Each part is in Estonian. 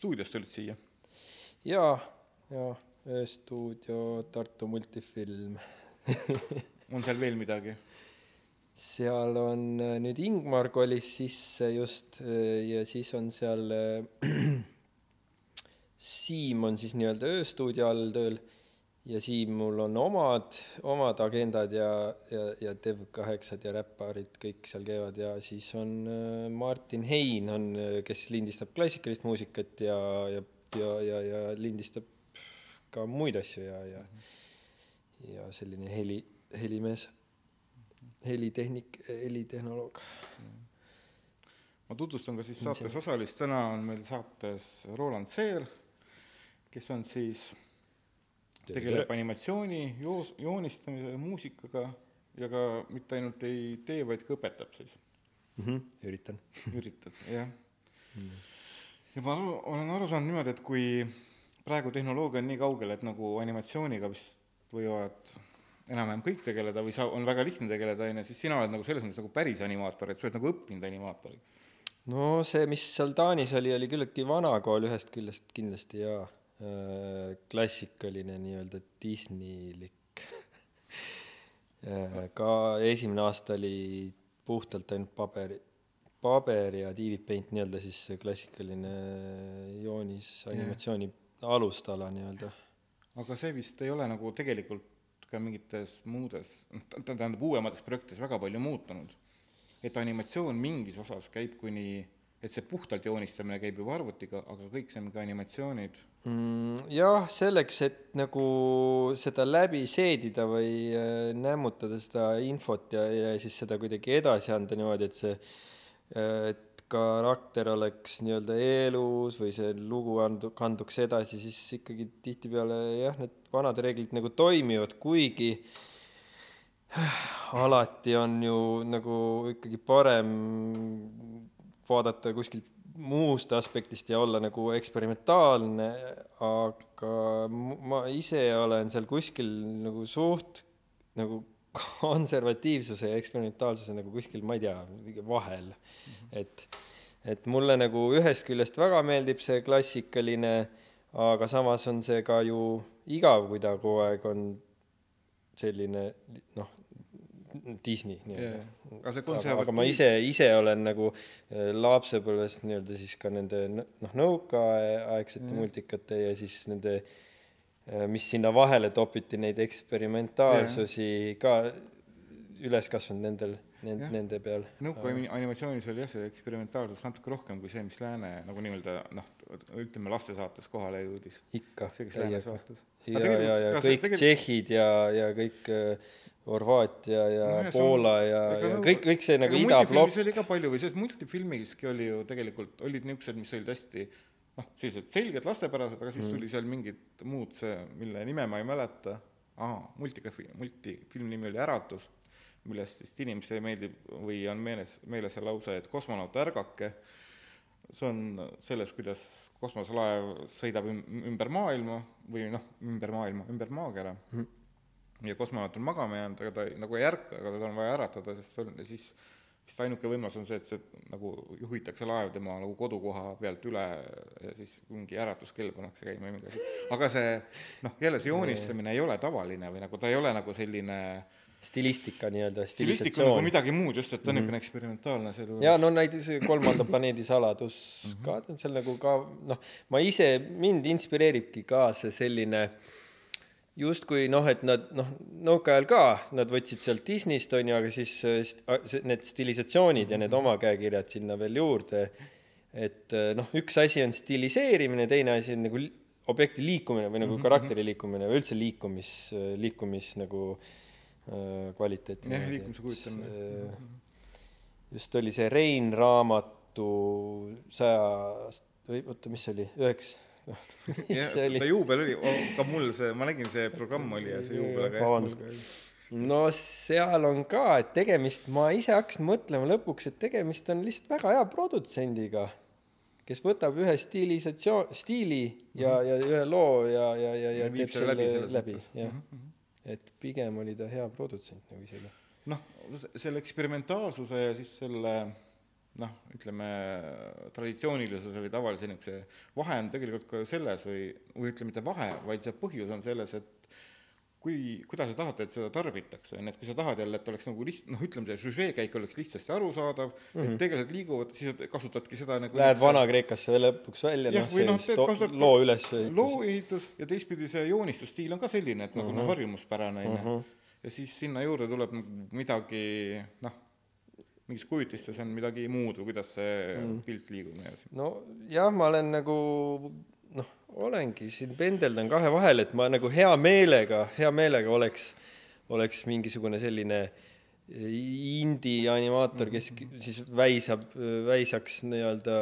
stuudiost tulid siia? jaa, jaa, ööstuudio Tartu multifilm on seal veel midagi? seal on äh, nüüd Ingmar kolis sisse just äh, ja siis on seal äh, Siim on siis nii-öelda ööstuudio all tööl ja Siimul on omad, omad agendad ja, ja, ja Dev8-d ja räpparid kõik seal käivad ja siis on Martin Hein on, kes lindistab klassikalist muusikat ja, ja, ja, ja, ja lindistab ka muid asju ja, ja ja selline heli, helimees helitehnik, helitehnoloog. ma tutvustan ka siis saates osalist, täna on meil saates Roland Seer, kes on siis, tegeleb animatsiooni, joos-, joonistamise, muusikaga ja ka mitte ainult ei tee, vaid ka õpetab siis mm. -hmm, üritan üritad, jah mm.. ja ma aru, olen aru saanud niimoodi, et kui praegu tehnoloogia on nii kaugel, et nagu animatsiooniga vist võivad enam-vähem kõik tegeleda või sa, on väga lihtne tegeleda, on ju, siis sina oled nagu selles mõttes nagu päris animaator, et sa oled nagu õppinud animaatoriks. no see, mis seal Taanis oli, oli küllaltki vana kool ühest küljest kindlasti jaa klassikaline nii-öelda Disneylik äh, ka esimene aasta oli puhtalt ainult paberi, paber ja TV Paint nii-öelda siis klassikaline joonis, animatsiooni alustala nii-öelda. aga see vist ei ole nagu tegelikult ka mingites muudes, noh, tähendab uuemates projektides väga palju muutunud. et animatsioon mingis osas käib kuni, et see puhtalt joonistamine käib juba arvutiga, aga kõik see, mingi animatsioonid mm,? jah, selleks, et nagu seda läbi seedida või äh, nämmutada seda infot ja, ja siis seda kuidagi edasi anda niimoodi, et see, äh, et karakter oleks nii-öelda elus või see lugu andu-, kanduks edasi, siis ikkagi tihtipeale jah, need vanad reeglid nagu toimivad, kuigi alati on ju nagu ikkagi parem vaadata kuskilt muust aspektist ja olla nagu eksperimentaalne, aga ma ise olen seal kuskil nagu suht nagu konservatiivsuse ja eksperimentaalsuse nagu kuskil, ma ei tea, vahel mm. -hmm. et, et mulle nagu ühest küljest väga meeldib see klassikaline, aga samas on see ka ju igav, kui ta kogu aeg on selline noh, Disney nii-öelda. aga, aga ma ise, ise olen nagu äh, lapsepõlvest nii-öelda siis ka nende noh, nõukaaegsete mm. multikate ja siis nende äh, mis sinna vahele topiti, neid eksperimentaalsusi ja. ka üles kasvanud nendel, nende, nende peal. nõukaajal animatsioonis oli jah, see eksperimentaalsus natuke rohkem kui see, mis lääne nagu nii-öelda noh, ütleme lastesaates kohale jõudis. ikka. see, kes läänes vaatas. ja, ja, ja, kõik tegel... tšehhid ja, ja kõik äh, Horvaatia ja no, ja Poola ja, ja no, kõik, kõik see nagu idablokk. oli ka palju või sellest multifilmiski oli ju tegelikult, olid niisugused, mis olid hästi noh, sellised selged lastepärased, aga siis mm. tuli seal mingid muud, see, mille nime ma ei mäleta, aa, multikafi-, multifilmi nimi oli Äratus, millest vist inimesele meeldib või on meeles, meeles see lause, et kosmonaut ärgake, see on sellest, kuidas kosmoselaev sõidab üm-, ümber maailma või noh, ümber maailma, ümber maakera mm. Ja kosmonaut on magama jäänud, aga ta nagu ei ärka, aga teda on vaja äratada, sest siis sest ainuke võimalus on see, et see nagu juhitakse laev tema nagu kodukoha pealt üle ja siis mingi äratuskell pannakse käima ja mingi asi. aga see noh, jälle see joonistamine ei ole tavaline või nagu ta ei ole nagu selline stilistika nii-öelda, stilistika on nagu midagi muud, just, et ta on mm -hmm. niisugune eksperimentaalne sealjuures. jaa, no näiteks Kolmanda planeedi saladus mm -hmm. ka, seal nagu ka noh, ma ise, mind inspireeribki ka see selline äh, justkui noh, et nad noh, nõukaajal ka nad võtsid sealt Disneyst on ju, aga siis need stilisatsioonid ja need oma käekirjad sinna veel juurde. et noh, üks asi on stiliseerimine, teine asi on nagu objekti liikumine või nagu mhm, karakteri mhm. liikumine või üldse liikumis, liikumis nagu äh, kvaliteet. jah, liikumise kujutamine. Äh, just oli see Rein raamatu saja, või oota, mis see oli, üheksa jah, ta juubel oli, ka mul see, ma nägin, see programm oli ja see juubel, aga jah. no seal on ka, et tegemist, ma ise hakkasin mõtlema lõpuks, et tegemist on lihtsalt väga hea produtsendiga, kes võtab ühe stiilisatsioon, stiili ja mm, -hmm. ja ühe loo ja, ja, ja, ja, ja teeb selle läbi, läbi, jah mm. -hmm. et pigem oli ta hea produtsent nagu isegi noh, selle eksperimentaalsuse ja siis selle noh, ütleme traditsioonilisuse või tavalise niisuguse vahe on tegelikult ka selles või, või ütleme, mitte vahe, vaid see põhjus on selles, et kui, kuidas sa tahad, et seda tarbitakse, on ju, et kui sa tahad jälle, et oleks nagu liht-, noh, ütleme, see žüžee käik oleks lihtsasti arusaadav mm, -hmm. et tegelased liiguvad, siis kasutadki seda nagu Lähed Vana-Kreekasse lõpuks välja, noh, teed- to- kasutad ka loo üles looehitus ja teistpidi see joonistusstiil on ka selline, et nagu noh, harjumuspärane on ju. ja siis sinna juurde tuleb midagi noh, mingis kujutistes on midagi muud või kuidas see mm. pilt liigub ja nii edasi. nojah, ma olen nagu noh, olengi siin pendeldan kahe vahel, et ma nagu hea meelega, hea meelega oleks, oleks mingisugune selline indie animaator, kes k- siis väisab, väisaks nii-öelda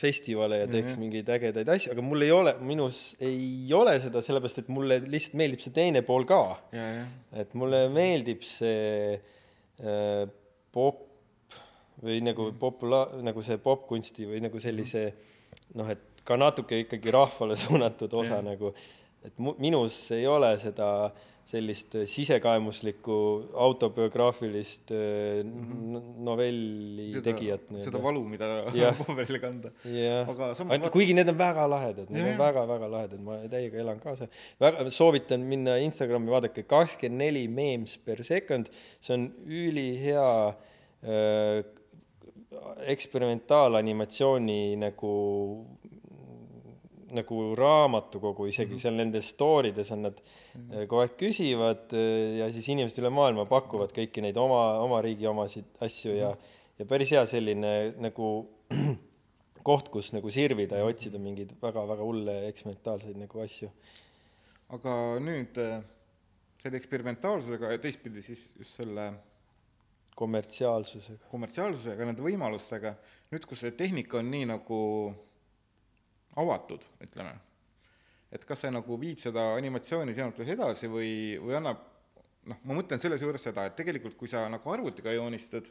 festivale ja teeks mingeid ägedaid asju, aga mul ei ole, minus ei ole seda, sellepärast et mulle lihtsalt meeldib see teine pool ka et mulle meeldib see äh, pop või nagu popula-, nagu see popkunsti või nagu sellise noh, et ka natuke ikkagi rahvale suunatud osa Jah. nagu, et mu- minus ei ole seda sellist sisekaemuslikku autobiograafilist äh, n- novelli tegijat seda valu, mida paberile kanda. aga samas vaat- kuigi need on väga lahedad, need Jah, on väga-väga lahedad, ma täiega elan kaasa. väga soovitan minna Instagrami, vaadake kakskümmend neli memes per second, see on ülihea äh, eksperimentaalanimatsiooni nagu nagu raamatukogu isegi, seal nendes story des on nad äh, kogu aeg küsivad äh, ja siis inimesed üle maailma pakuvad kõiki neid oma, oma riigi omasid asju ja ja päris hea selline nagu koht, kus nagu sirvida ja otsida mingeid väga-väga hulle eksperimentaalseid nagu asju. aga nüüd äh, selle eksperimentaalsusega ja teistpidi siis just selle kommertsiaalsusega. kommertsiaalsusega, nende võimalustega, nüüd, kus see tehnika on nii nagu avatud, ütleme, et kas see nagu viib seda animatsiooni selles mõttes edasi või, või annab noh, ma mõtlen selles juures seda, et tegelikult kui sa nagu arvutiga joonistad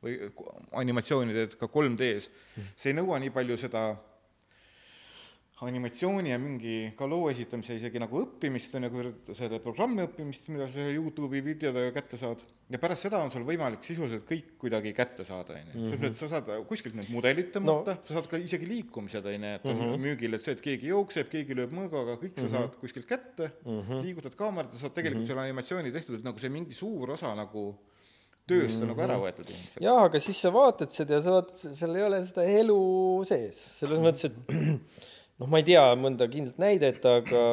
või animatsiooni teed ka 3D-s, see ei nõua nii palju seda animatsiooni ja mingi ka loo esitamise isegi nagu õppimist on ju, kuivõrd selle programmi õppimist, mida sa Youtube'i videodega kätte saad, ja pärast seda on sul võimalik sisuliselt kõik kuidagi kätte saada, on ju. selles mõttes sa saad kuskilt need mudelid tõmmata no., sa saad ka isegi liikumised, on ju, et on mm -hmm. müügil, et see, et keegi jookseb, keegi lööb mõõgaga, kõik sa mm -hmm. saad kuskilt kätte mm, -hmm. liigutad kaamerat ja saad tegelikult mm -hmm. selle animatsiooni tehtud, et nagu see mingi suur osa nagu tööst on mm -hmm. nagu ära võetud ilmselt. jaa, aga siis sa vaatad seda ja sa vaatad, seal ei ole seda elu sees, selles mõttes, et noh, ma ei tea mõnda kindlat näidet, aga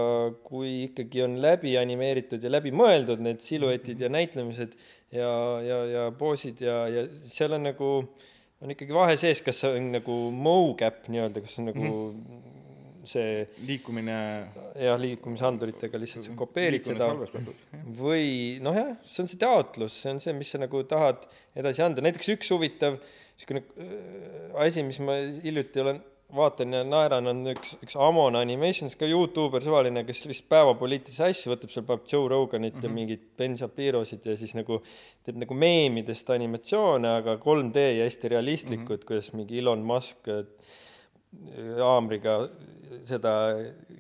kui ikkagi on läbi animeeritud ja läbi mõeldud need siluetid ja näitlemised ja, ja, ja poosid ja, ja seal on nagu, on ikkagi vahe sees, kas see on nagu mocap nii-öelda, kas see on nagu mm -hmm. see liikumine, jah, liikumishanduritega lihtsalt sa kopeerid seda. või noh, jah, see on see taotlus, see on see, mis sa nagu tahad edasi anda, näiteks üks huvitav niisugune äh, asi, mis ma hiljuti olen, vaatan ja naeran, on üks, üks Amon Animations, ka Youtuber suvaline, kes lihtsalt päevapoliitilisi asju võtab, seal paneb Joe Roganit mm -hmm. ja mingit Ben Shapirosid ja siis nagu teeb nagu meemidest animatsioone, aga 3D ja hästi realistlikud mm, -hmm. kuidas mingi Elon Musk äh, haamriga seda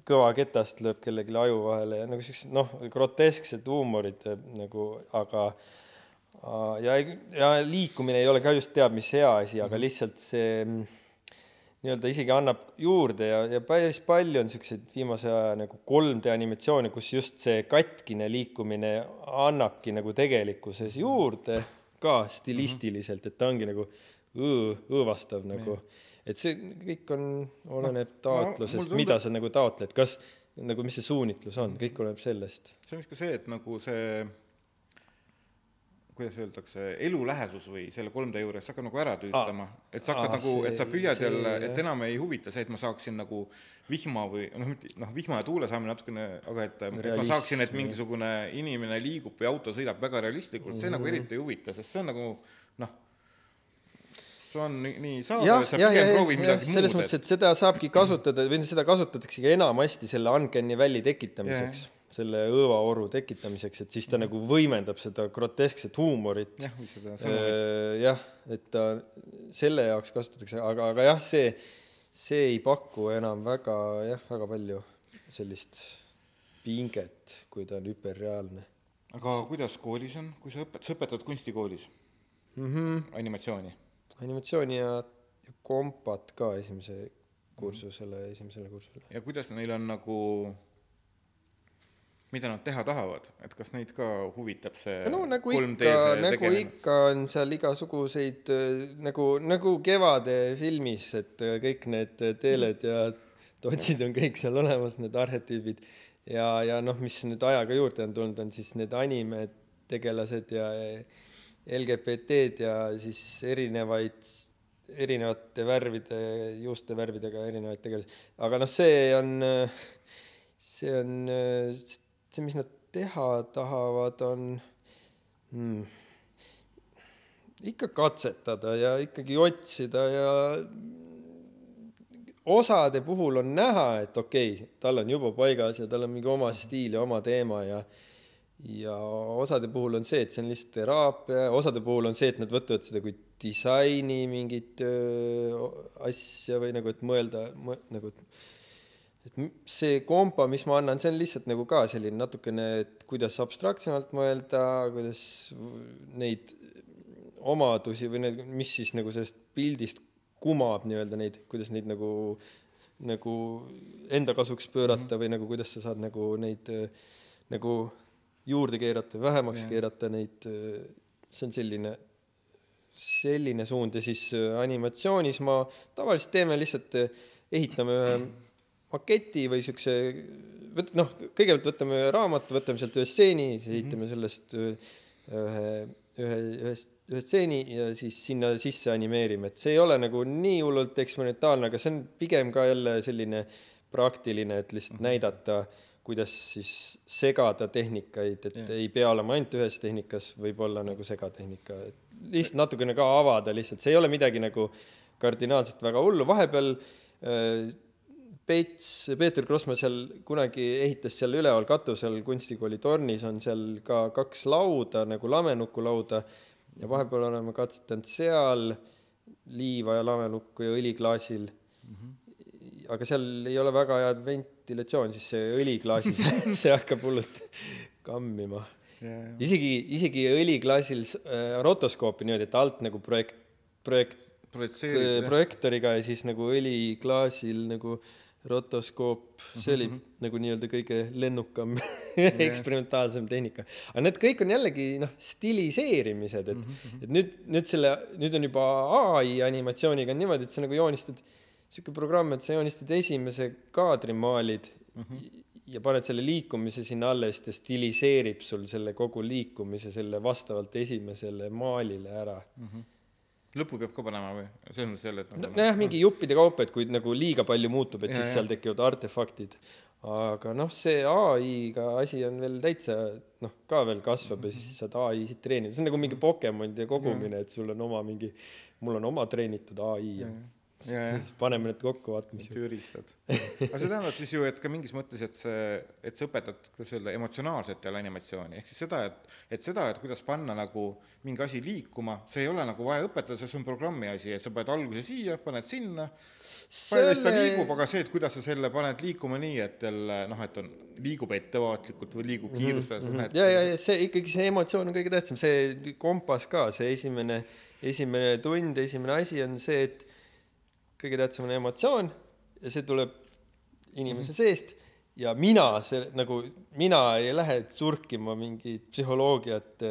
kõva ketast lööb kellelegi aju vahele ja nagu siuksed noh, grotesksed huumorid nagu, aga aa, ja, ja liikumine ei ole ka just teab mis hea asi, aga lihtsalt see mm, nii-öelda isegi annab juurde ja, ja päris palju on siukseid viimase aja nagu 3D animatsioone, kus just see katkine liikumine annabki nagu tegelikkuses juurde ka stilistiliselt, et ta ongi nagu õõ, õõvastav nagu, et see kõik on, oleneb mulle taotlusest, tundub- mida sa nagu taotled, kas nagu, mis see suunitlus on, kõik oleneb sellest. see on vist ka see, et nagu see kuidas öeldakse, elulähesus või selle 3D juures hakkab nagu ära tüütama. et sa hakkad Aa, nagu, et sa püüad see, jälle, et enam ei huvita see, et ma saaksin nagu vihma või noh, noh, vihma ja tuule saamine natukene, aga et, et ma saaksin, et mingisugune inimene liigub või auto sõidab väga realistlikult mm, -hmm. see nagu Mhm. eriti ei huvita, sest see on nagu noh, see on nii, saadav, et, sa jah, pigem proovid midagi selles muud, mõttes, et seda saabki kasutada või seda kasutataksegi enamasti selle uncanny valley tekitamiseks, selle õõvaoru tekitamiseks, et siis ta nagu võimendab seda groteskset huumorit. jah, või seda sõnumit. jah, et ta selle jaoks kasutatakse, aga, aga jah, see, see ei paku enam väga jah, väga palju sellist pinget, kui ta on hüperreaalne. aga kuidas koolis on, kui sa õpetad, sa õpetad kunstikoolis mm -hmm. animatsiooni? animatsiooni ja, ja kompat ka esimese kursusele, esimesele kursusele. ja kuidas neil on nagu mida nad teha tahavad, et kas neid ka huvitab see no nagu ikka, nagu tegemine? ikka on seal igasuguseid nagu, nagu Kevade filmis, et kõik need teeled ja totsid on kõik seal olemas, need arhetüübid. ja, ja noh, mis nüüd ajaga juurde on tulnud, on siis need animetegelased ja LGBT-d ja siis erinevaid, erinevate värvide, juustevärvidega erinevaid tegelasi. aga noh, see on, see on see, mis nad teha tahavad, on hmm, ikka katsetada ja ikkagi otsida ja osade puhul on näha, et okei okay,, tal on juba paigas ja tal on mingi oma stiil ja oma teema ja ja osade puhul on see, et see on lihtsalt teraapia, osade puhul on see, et nad võtavad seda kui disaini mingit öö, asja või nagu, et mõelda mõ, nagu, et et see kompa, mis ma annan, see on lihtsalt nagu ka selline natukene, et kuidas abstraktsemalt mõelda, kuidas neid omadusi või need, mis siis nagu sellest pildist kumab nii-öelda neid, kuidas neid nagu, nagu enda kasuks pöörata mm -hmm. või nagu kuidas sa saad nagu neid nagu juurde keerata, vähemaks yeah. keerata neid, see on selline, selline suund ja siis animatsioonis ma tavaliselt teeme lihtsalt, ehitame ühe maketi või siukse, võt-, noh, kõigepealt võtame raamatu, võtame sealt ühe stseeni, siis ehitame mhm. sellest ühe, ühe, ühest, ühe stseeni ja siis sinna sisse animeerime, et see ei ole nagu nii hullult eksperimentaalne, aga see on pigem ka jälle selline praktiline, et lihtsalt mm -hmm. näidata, kuidas siis segada tehnikaid, et yeah. ei pea olema ainult ühes tehnikas, võib olla nagu segatehnika, et lihtsalt natukene ka avada lihtsalt, see ei ole midagi nagu kardinaalselt väga hullu, vahepeal äh, Peits, Peeter Krossmaa seal kunagi ehitas seal üleval katusel kunstikooli tornis on seal ka kaks lauda nagu lamenukulauda ja vahepeal oleme katsetanud seal liiva ja lamenukku ja õliklaasil mm. -hmm. aga seal ei ole väga head ventilatsioon, siis see õliklaasis see hakkab hullult kammima yeah,. isegi, isegi õliklaasil äh, rotoskoopi niimoodi, et alt nagu projekt, projekt, projektooriga ja siis nagu õliklaasil nagu äh, rotoskoop, see oli mm -hmm. nagu nii-öelda kõige lennukam yeah. eksperimentaalsem tehnika. aga need kõik on jällegi noh, stiliseerimised, et mm, -hmm. et nüüd, nüüd selle, nüüd on juba ai animatsiooniga on niimoodi, et sa nagu joonistad, sihuke programm, et sa joonistad esimese kaadri, maalid mm -hmm. ja paned selle liikumise sinna alla ja siis ta stiliseerib sul selle kogu liikumise selle vastavalt esimesele maalile ära mm. -hmm lõppu peab ka panema või? selles mõttes jälle, et nagu nojah, mingi juppide kaupa, et kui nagu liiga palju muutub, et ja, siis ja. seal tekivad artefaktid. aga noh, see ai-ga asi on veel täitsa noh, ka veel kasvab ja siis saad ai-sid treenida, see on nagu mingi Pokemonide kogumine, et sul on oma mingi, mul on oma treenitud ai ja, ja siis paneme need kokku, vaatame mis tööriistad. aga see tähendab siis ju, et ka mingis mõttes, et see, et sa õpetad, kuidas öelda, emotsionaalset jälle animatsiooni, ehk siis seda, et, et seda, et kuidas panna nagu mingi asi liikuma, see ei ole nagu vaja õpetada, see on programmi asi, et sa paned alguse siia, paned sinna, palju selle... ta liigub, aga see, et kuidas sa selle paned liikuma nii, et jälle noh, et on, liigub ettevaatlikult või liigub mhm, kiirustades mm. -hmm. ja, ja, ja see ikkagi, see emotsioon on kõige tähtsam, see kompass ka, see esimene, esimene tund, esimene asi on see, et kõige tähtsam on emotsioon ja see tuleb inimese -hmm. seest ja mina see nagu, mina ei lähe surkima mingit psühholoogiat,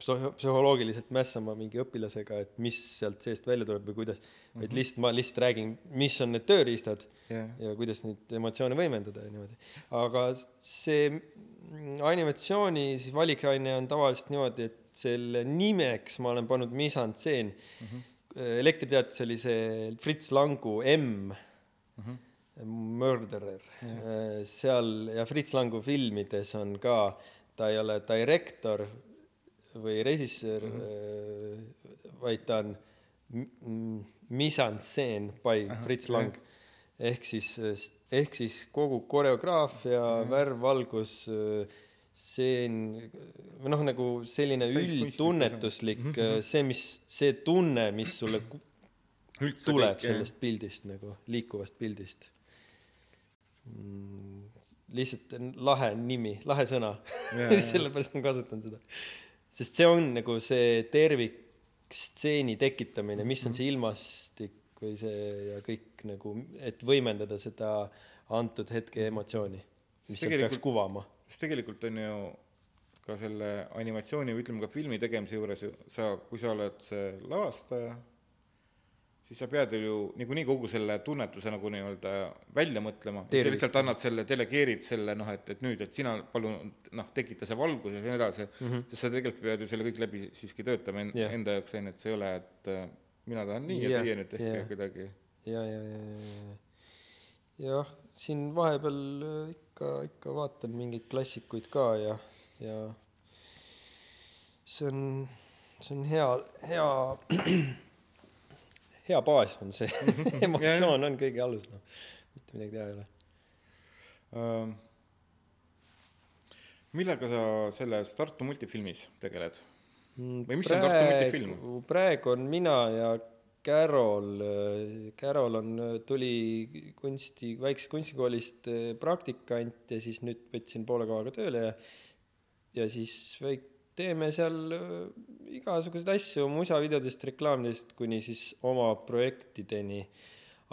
psühholoogiliselt mässama mingi õpilasega, et mis sealt seest välja tuleb või kuidas mm, -hmm. vaid lihtsalt ma lihtsalt räägin, mis on need tööriistad yeah. ja kuidas neid emotsioone võimendada ja niimoodi. aga see animatsiooni siis valikaine on tavaliselt niimoodi, et selle nimeks ma olen pannud mise-en-scene mm. -hmm elektriteates oli see Fritz Langu M mm, -hmm. Murderer yeah., seal ja Fritz Langu filmides on ka, ta ei ole direktor või režissöör mm, -hmm. vaid ta on mise-en-scene by Aha, Fritz Lang ehk siis, ehk siis kogu koreograafia mm, -hmm. värvvalgus äh, see on või noh, nagu selline üldtunnetuslik, mm -hmm. see, mis, see tunne, mis sulle Üldse tuleb kõik, sellest jah. pildist nagu, liikuvast pildist mm,. lihtsalt lahe nimi, lahe sõna sellepärast ma kasutan seda. sest see on nagu see tervikstseeni tekitamine, mis on see ilmastik või see ja kõik nagu, et võimendada seda antud hetke emotsiooni, mis sealt peaks kuvama. Sest tegelikult on ju ka selle animatsiooni või ütleme ka filmi tegemise juures ju sa, kui sa oled see lavastaja, siis sa pead ju niikuinii kogu selle tunnetuse nagu nii-öelda välja mõtlema, sa lihtsalt annad selle, delegeerid selle noh, et, et nüüd, et sina palun noh, tekita see valgus ja nii edasi mm, -hmm. sest sa tegelikult pead ju selle kõik läbi siiski töötama en- yeah. enda jaoks, on ju, et see ei ole, et äh, mina tahan nii Jah, ja teie nüüd tehke yeah. kuidagi ja, ja, ja, ja, ja, jah, siin vahepeal äh, ikka, ikka vaatan mingeid klassikuid ka ja, ja see on, see on hea, hea, hea baas on see emotsioon on kõige alus, noh, mitte midagi teha ei ole. Ähm, millega sa selles Tartu multifilmis tegeled? Või mis on Tartu multifilm? Mm, praegu on mina ja Carol, Carol on, tuli kunsti, väiksest kunstikoolist äh, praktikant ja siis nüüd võtsin poole kohaga tööle ja ja siis väik-, teeme seal äh, igasuguseid asju musavideodest, reklaamidest kuni siis oma projektideni,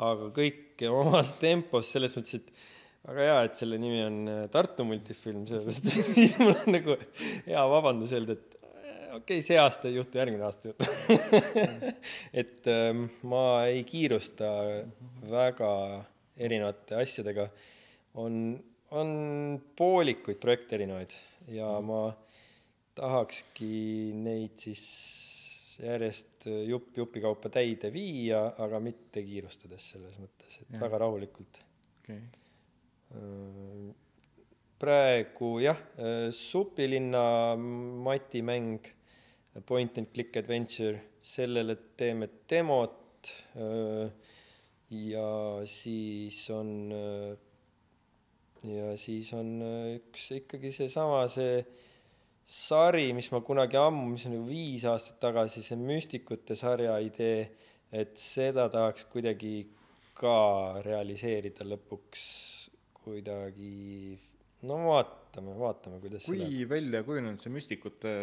aga kõike omas tempos, selles mõttes, et väga hea, et selle nimi on äh, Tartu multifilm, sellepärast et siis mul on nagu hea vabandus öelda, et äh, okei okay,, see aasta ei juhtu, järgmine aasta ei juhtu. et ähm, ma ei kiirusta väga erinevate asjadega. on, on poolikuid projekte erinevaid ja ma tahakski neid siis järjest jupp jupi kaupa täide viia, aga mitte kiirustades selles mõttes, et Jah. väga rahulikult okei, praegu jah, Supilinna matimäng, Point and click adventure, sellele teeme demot. ja siis on, ja siis on üks ikkagi seesama, see sari, mis ma kunagi ammu, mis on ju viis aastat tagasi, see müstikute sarja idee, et seda tahaks kuidagi ka realiseerida lõpuks kuidagi, no vaatame, vaatame, kuidas kui välja kujunenud see müstikute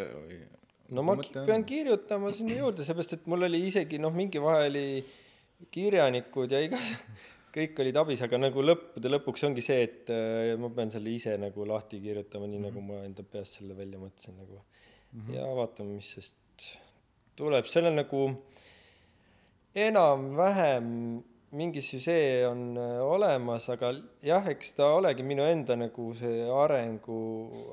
no ma ki- pean kirjutama sinna juurde, seepärast et mul oli isegi noh, mingi vahe oli kirjanikud ja iga, kõik olid abis, aga nagu lõppude lõpuks ongi see, et äh, ma pean selle ise nagu lahti kirjutama, nii nagu ma enda peas selle välja mõtlesin nagu mm. -hmm. ja vaatame, mis sest tuleb, seal on nagu enam-vähem mingi süžee on äh, olemas, aga jah, eks ta olegi minu enda nagu see arengu,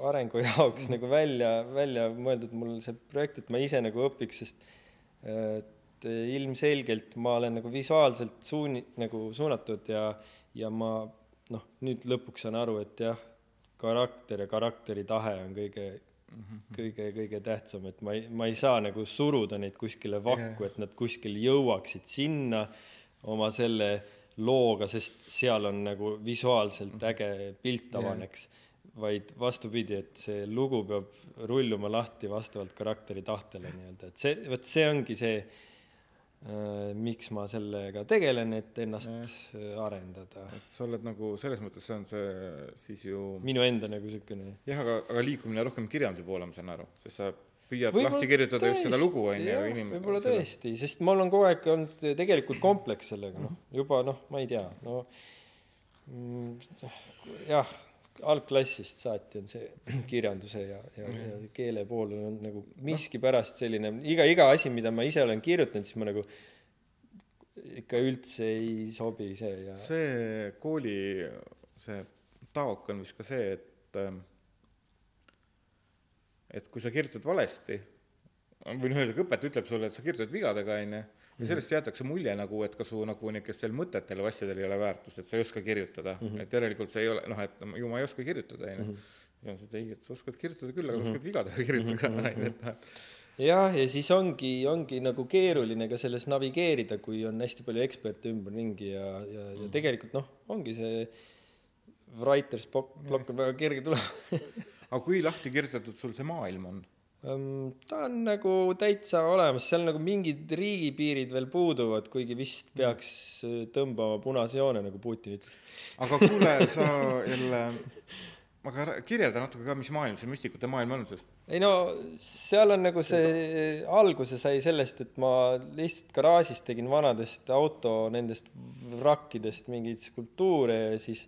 arengu jaoks nagu välja, välja mõeldud. Mul see projekt, et ma ise nagu õpiks, sest et ilmselgelt ma olen nagu visuaalselt suuni-, nagu suunatud ja, ja ma noh, nüüd lõpuks saan aru, et jah, karakter ja karakteri tahe on kõige kõige, kõige tähtsam, et ma ei, ma ei saa nagu suruda neid kuskile vakku, et nad kuskil jõuaksid sinna oma selle looga, sest seal on nagu visuaalselt äge pilt avaneks. vaid vastupidi, et see lugu peab rulluma lahti vastavalt karakteri tahtele nii-öelda, et see, vot see ongi see äh,, miks ma sellega tegelen, et ennast äh, arendada. et sa oled nagu selles mõttes, see on see siis ju minu enda nagu siukene jah, aga, aga liikumine rohkem kirjanduse poole, ma saan aru, sest sa püüad lahti kirjutada just seda lugu, on ju, inim-. võib-olla tõesti, sest mul on kogu aeg olnud tegelikult kompleks sellega, noh, juba noh, ma ei tea, no mm, jah, algklassist saati on see kirjanduse ja, ja, ja keele pool on nagu miskipärast selline, iga, iga asi, mida ma ise olen kirjutanud, siis ma nagu ikka üldse ei sobi see ja see kooli see taok on vist ka see, et ähm, et kui sa kirjutad valesti, võin öelda, ka õpetaja ütleb sulle, et sa kirjutad vigadega, on ju, ja sellest jäetakse mulje nagu, et ka su nagu niisugustel mõtetel või asjadel ei ole väärtust, et sa ei oska kirjutada. Mm, -hmm. et järelikult see ei ole noh, et ju ma ei oska kirjutada, on ju. ja siis, et ei, et sa oskad kirjutada küll, aga sa oskad vigadega kirjutada, on ju, et noh, jah, ja siis ongi, ongi nagu keeruline ka selles navigeerida, kui on hästi palju eksperte ümberringi ja, ja, ja tegelikult noh, ongi see writer's block, block on väga kerge tulema aga kui lahti kirjutatud sul see maailm on? Ähm, ta on nagu täitsa olemas, seal nagu mingid riigipiirid veel puuduvad, kuigi vist peaks äh, tõmbama punase joone, nagu Putin ütles. aga kuule, sa jälle, aga kirjelda natuke ka, mis maailm see müstikute maailm on, sest ei no seal on nagu see, alguse sai sellest, et ma lihtsalt garaažis tegin vanadest auto nendest vrakkidest mingeid skulptuure ja siis,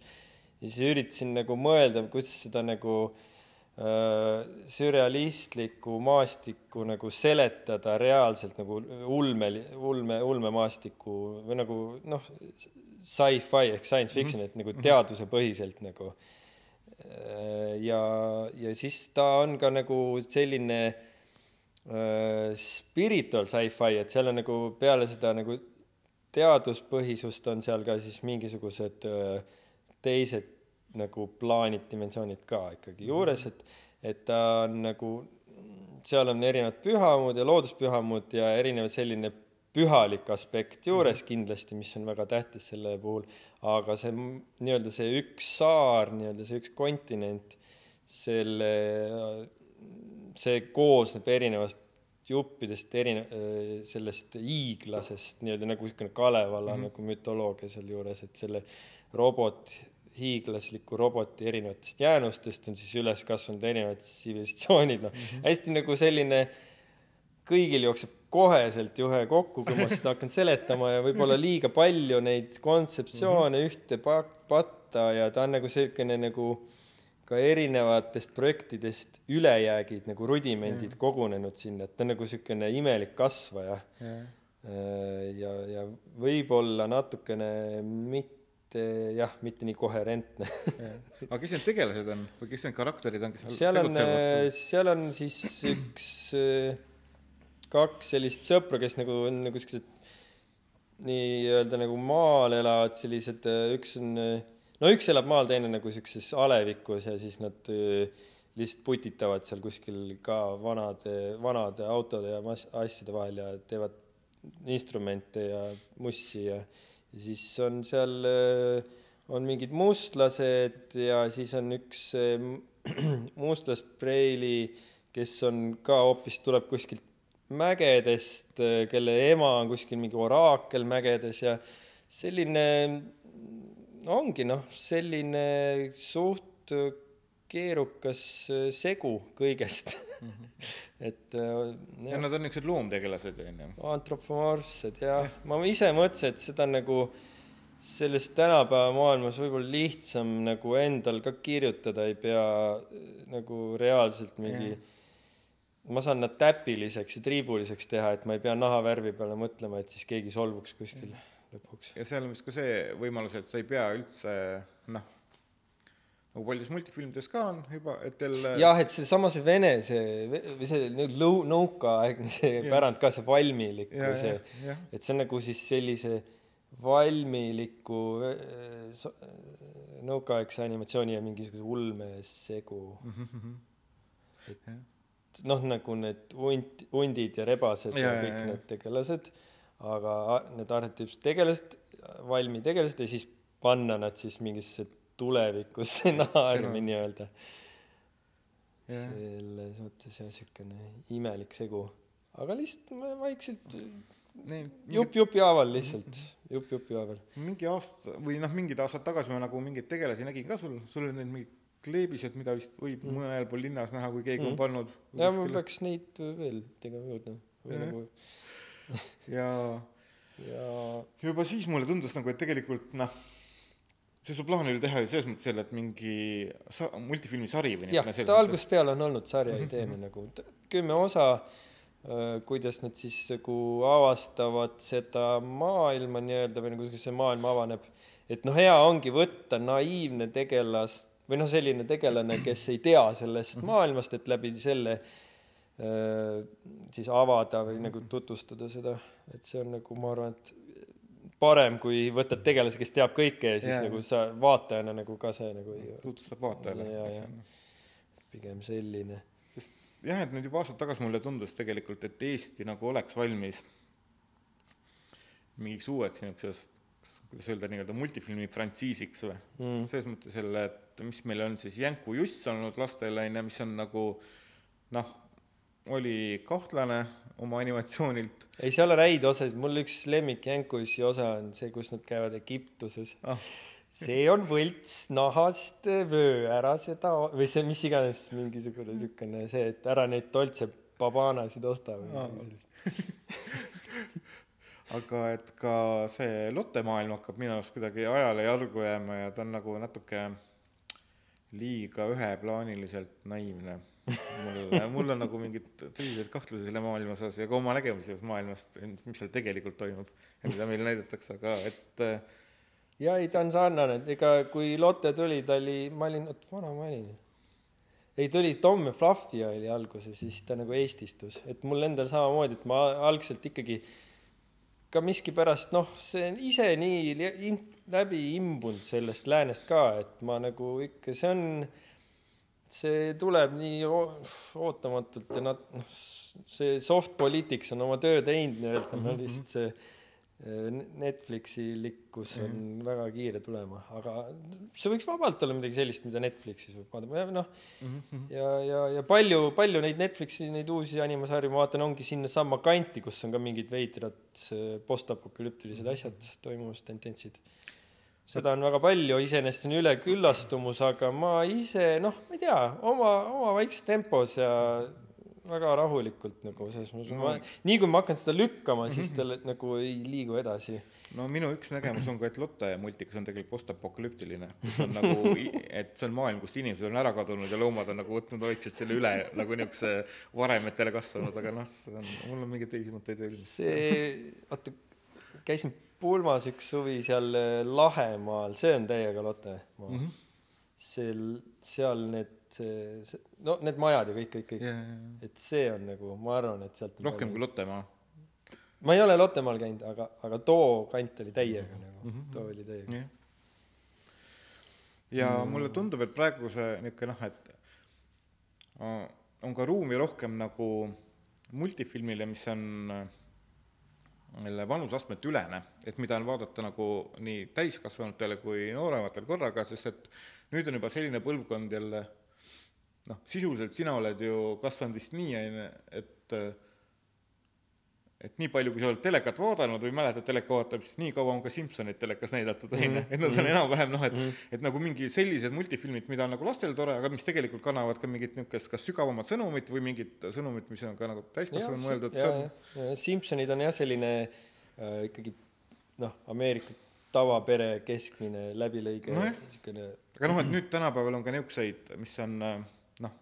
ja siis üritasin nagu mõelda, kuidas seda nagu äh, sürrealistlikku maastikku nagu seletada reaalselt nagu ulme, ulme, ulmemaastiku või nagu noh, sci-fi ehk science fiction, et nagu teadusepõhiselt nagu. Äh, ja, ja siis ta on ka nagu selline äh, spiritual sci-fi, et seal on nagu peale seda nagu teaduspõhisust on seal ka siis mingisugused äh, teised nagu plaanid, dimensioonid ka ikkagi juures, et, et ta on nagu, seal on erinevad pühamud ja looduspühamud ja erinev selline pühalik aspekt juures kindlasti, mis on väga tähtis selle puhul, aga see nii-öelda see üks saar, nii-öelda see üks kontinent, selle, see koosneb erinevast juppidest, erine-, sellest hiiglasest, nii-öelda nagu niisugune Kalevala mm -hmm. nagu mütoloogia sealjuures, et selle robot, hiiglasliku roboti erinevatest jäänustest on siis üles kasvanud erinevad tsivilisatsioonid, noh mm -hmm. hästi nagu selline kõigil jookseb koheselt juhe kokku, kui ma seda hakkan seletama ja võib-olla liiga palju neid kontseptsioone mm -hmm. ühte pa-, patta ja ta on nagu niisugune nagu ka erinevatest projektidest ülejäägid nagu rudimendid mm. kogunenud sinna, et ta on nagu niisugune imelik kasvaja jah. ja, ja võib-olla natukene mitte jah, mitte nii koherentne. Aga kes need tegelased on või kes need karakterid on, kes seal on, seal? on siis üks, kaks sellist sõpra, kes nagu on nagu siuksed nii-öelda nagu maal elavad sellised, üks on, no üks elab maal, teine nagu siukses alevikus ja siis nad lihtsalt putitavad seal kuskil ka vanade, vanade autode ja mas-, asjade vahel ja teevad instrumente ja mussi ja, ja siis on seal, on mingid mustlased ja siis on üks mustlaspreili, kes on ka hoopis, tuleb kuskilt mägedest, kelle ema on kuskil mingi oraakel mägedes ja selline ongi noh, selline suht keerukas segu kõigest. -hmm. et ja nad on niisugused loomtegelased, on ju. antropomorfsed jah, ma ise mõtlesin, et seda nagu selles tänapäeva maailmas võib-olla lihtsam nagu endal ka kirjutada, ei pea nagu reaalselt mingi yeah ma saan nad täpiliseks ja triibuliseks teha, et ma ei pea nahavärvi peale mõtlema, et siis keegi solvuks kuskil lõpuks. ja seal on vist ka see võimalus, et sa ei pea üldse noh, nagu paljudes multifilmides ka on juba, et teil jah, et seesama see Vene see või see lõu-, nõukaaegne see ja. pärand ka, see valmilik või see, et see on nagu siis sellise valmiliku nõukaaegse animatsiooni ja mingisuguse ulme segu mm. -hmm. et ja noh, nagu need hunt, hundid ja rebased ja, ja kõik ja, need tegelased, aga need arhetüüpsed tegelased, valmitegelased ja siis panna nad siis mingisse tuleviku stsenaariumi nii-öelda. selles mõttes jah, niisugune imelik segu, aga lihtsalt vaikselt jupp jupi haaval lihtsalt, jupp jupi haaval. mingi aasta või noh, mingid aastad tagasi ma nagu mingeid tegelasi nägin ka sul, sul olid need mingid kleebised, mida vist võib mm. mõnel pool linnas näha, kui keegi mm. on pannud. ja ma peaks neid veel tegema juurde või nagu ja ja juba siis mulle tundus nagu, et tegelikult noh, see su plaan oli teha ju selles mõttes jälle, et mingi sa-, multifilmi sari või jah, ta algusest peale on olnud sarja ideena nagu kümme osa, kuidas nad siis nagu avastavad seda maailma nii-öelda või nagu see maailm avaneb, et noh, hea ongi võtta naiivne tegelast või noh, selline tegelane, kes ei tea sellest mhm. maailmast, et läbi selle äh, siis avada või nagu tutvustada seda, et see on nagu ma arvan, et parem, kui võtad tegelase, kes teab kõike ja siis yeah. nagu sa vaatajana nagu ka see nagu tutvustab vaatajale. ja, ja pigem selline. sest jah, et nüüd juba aastad tagasi mulle tundus tegelikult, et Eesti nagu oleks valmis mingiks uueks niisugusest kuidas öelda, nii-öelda multifilmi frantsiisiks või mm., selles mõttes jälle, et mis meil on siis Jänku Juss olnud lastele, on ju, mis on nagu noh, oli kahtlane oma animatsioonilt ei, seal on häid osasid, mul üks lemmik Jänkusi osa on see, kus nad käivad Egiptuses ah,. see on võlts nahast vöö, ära seda, või see mis iganes mingisugune siukene see, et ära neid Dolce Babanasid osta või Aa. midagi sellist. aga et ka see Lotte maailm hakkab minu arust kuidagi ajale jalgu jääma ja ta on nagu natuke liiga üheplaaniliselt naiivne. mul, mul on nagu mingid tõsised kahtlused selle maailma osas ja ka oma nägemuses sellest maailmast, mis seal tegelikult toimub ja mida meile näidatakse, aga et äh, ja ei, ta on sarnane, et ega kui Lotte tuli, ta oli, ma olin, oot, vana ma olin? ei, ta oli Tom ja Fluffy oli alguses, siis ta nagu eestistus, et mul endal samamoodi, et ma algselt ikkagi ka miskipärast noh, see on ise nii läbi imbunud sellest läänest ka, et ma nagu ikka, see on, see tuleb nii oo- ootamatult ja nad, noh, see soft politics on oma töö teinud nii-öelda, no lihtsalt see eh, Netflixi likkus on mm -hmm. väga kiire tulema, aga see võiks vabalt olla midagi sellist, mida Netflixis võib vaadata, noh, ja, ja, ja palju, palju neid Netflixi neid uusi animasarju ma vaatan, ongi sinnasamma kanti, kus on ka mingid veidrad eh, postapokalüptilised asjad toimumas, tendentsid. Seda on väga palju, iseenesest see on üleküllastumus, aga ma ise noh, ma ei tea, oma, oma väikses tempos ja väga rahulikult nagu selles mõttes no., ma nii kui ma hakkan seda lükkama, siis ta le- nagu ei liigu edasi. no minu üks nägemus on ka, et Lotte multikas on tegelikult postapokalüptiline, kus on nagu, et see on maailm, kust inimesed on ära kadunud ja loomad on nagu võtnud vaikselt selle üle nagu niisuguse varemetele kasvanud, aga noh, mul on mingeid teisi mõtteid veel. see, oota, käisin pulmas üks suvi seal eh, Lahemaal, see on täiega Lotte maa mm. -hmm. seal, seal need, see, no need majad ja kõik, kõik, kõik. et see on nagu, ma arvan, et sealt rohkem kui Lottemaa. ma ei ole Lottemaal käinud, aga, aga too kant oli täiega nagu, too oli täiega. jah. ja mulle tundub, et praegu see niisugune noh, et äh, on ka ruumi rohkem nagu multifilmile, mis on vanusastmete ülene, et mida on vaadata nagu nii täiskasvanutele kui noorematele korraga, sest et nüüd on juba selline põlvkond jälle noh, sisuliselt sina oled ju kasvanud vist nii, on ju, et et nii palju, kui sa oled telekat vaadanud või mäletad teleka vaatamist, nii kaua on ka Simsoneid telekas näidatud, on ju, et nad on enam-vähem noh, et et nagu mingi sellised multifilmid, mida on nagu lastele tore, aga mis tegelikult kannavad ka mingit niisugust kas sügavamat sõnumit või mingit sõnumit, mis on ka nagu täiskasvanu mõeldud, Simsonid on jah, selline äh, ikkagi noh, Ameerika tavapere keskmine läbilõige Nojah. niisugune aga noh, et nüüd tänapäeval on ka niisuguseid, mis on äh, noh,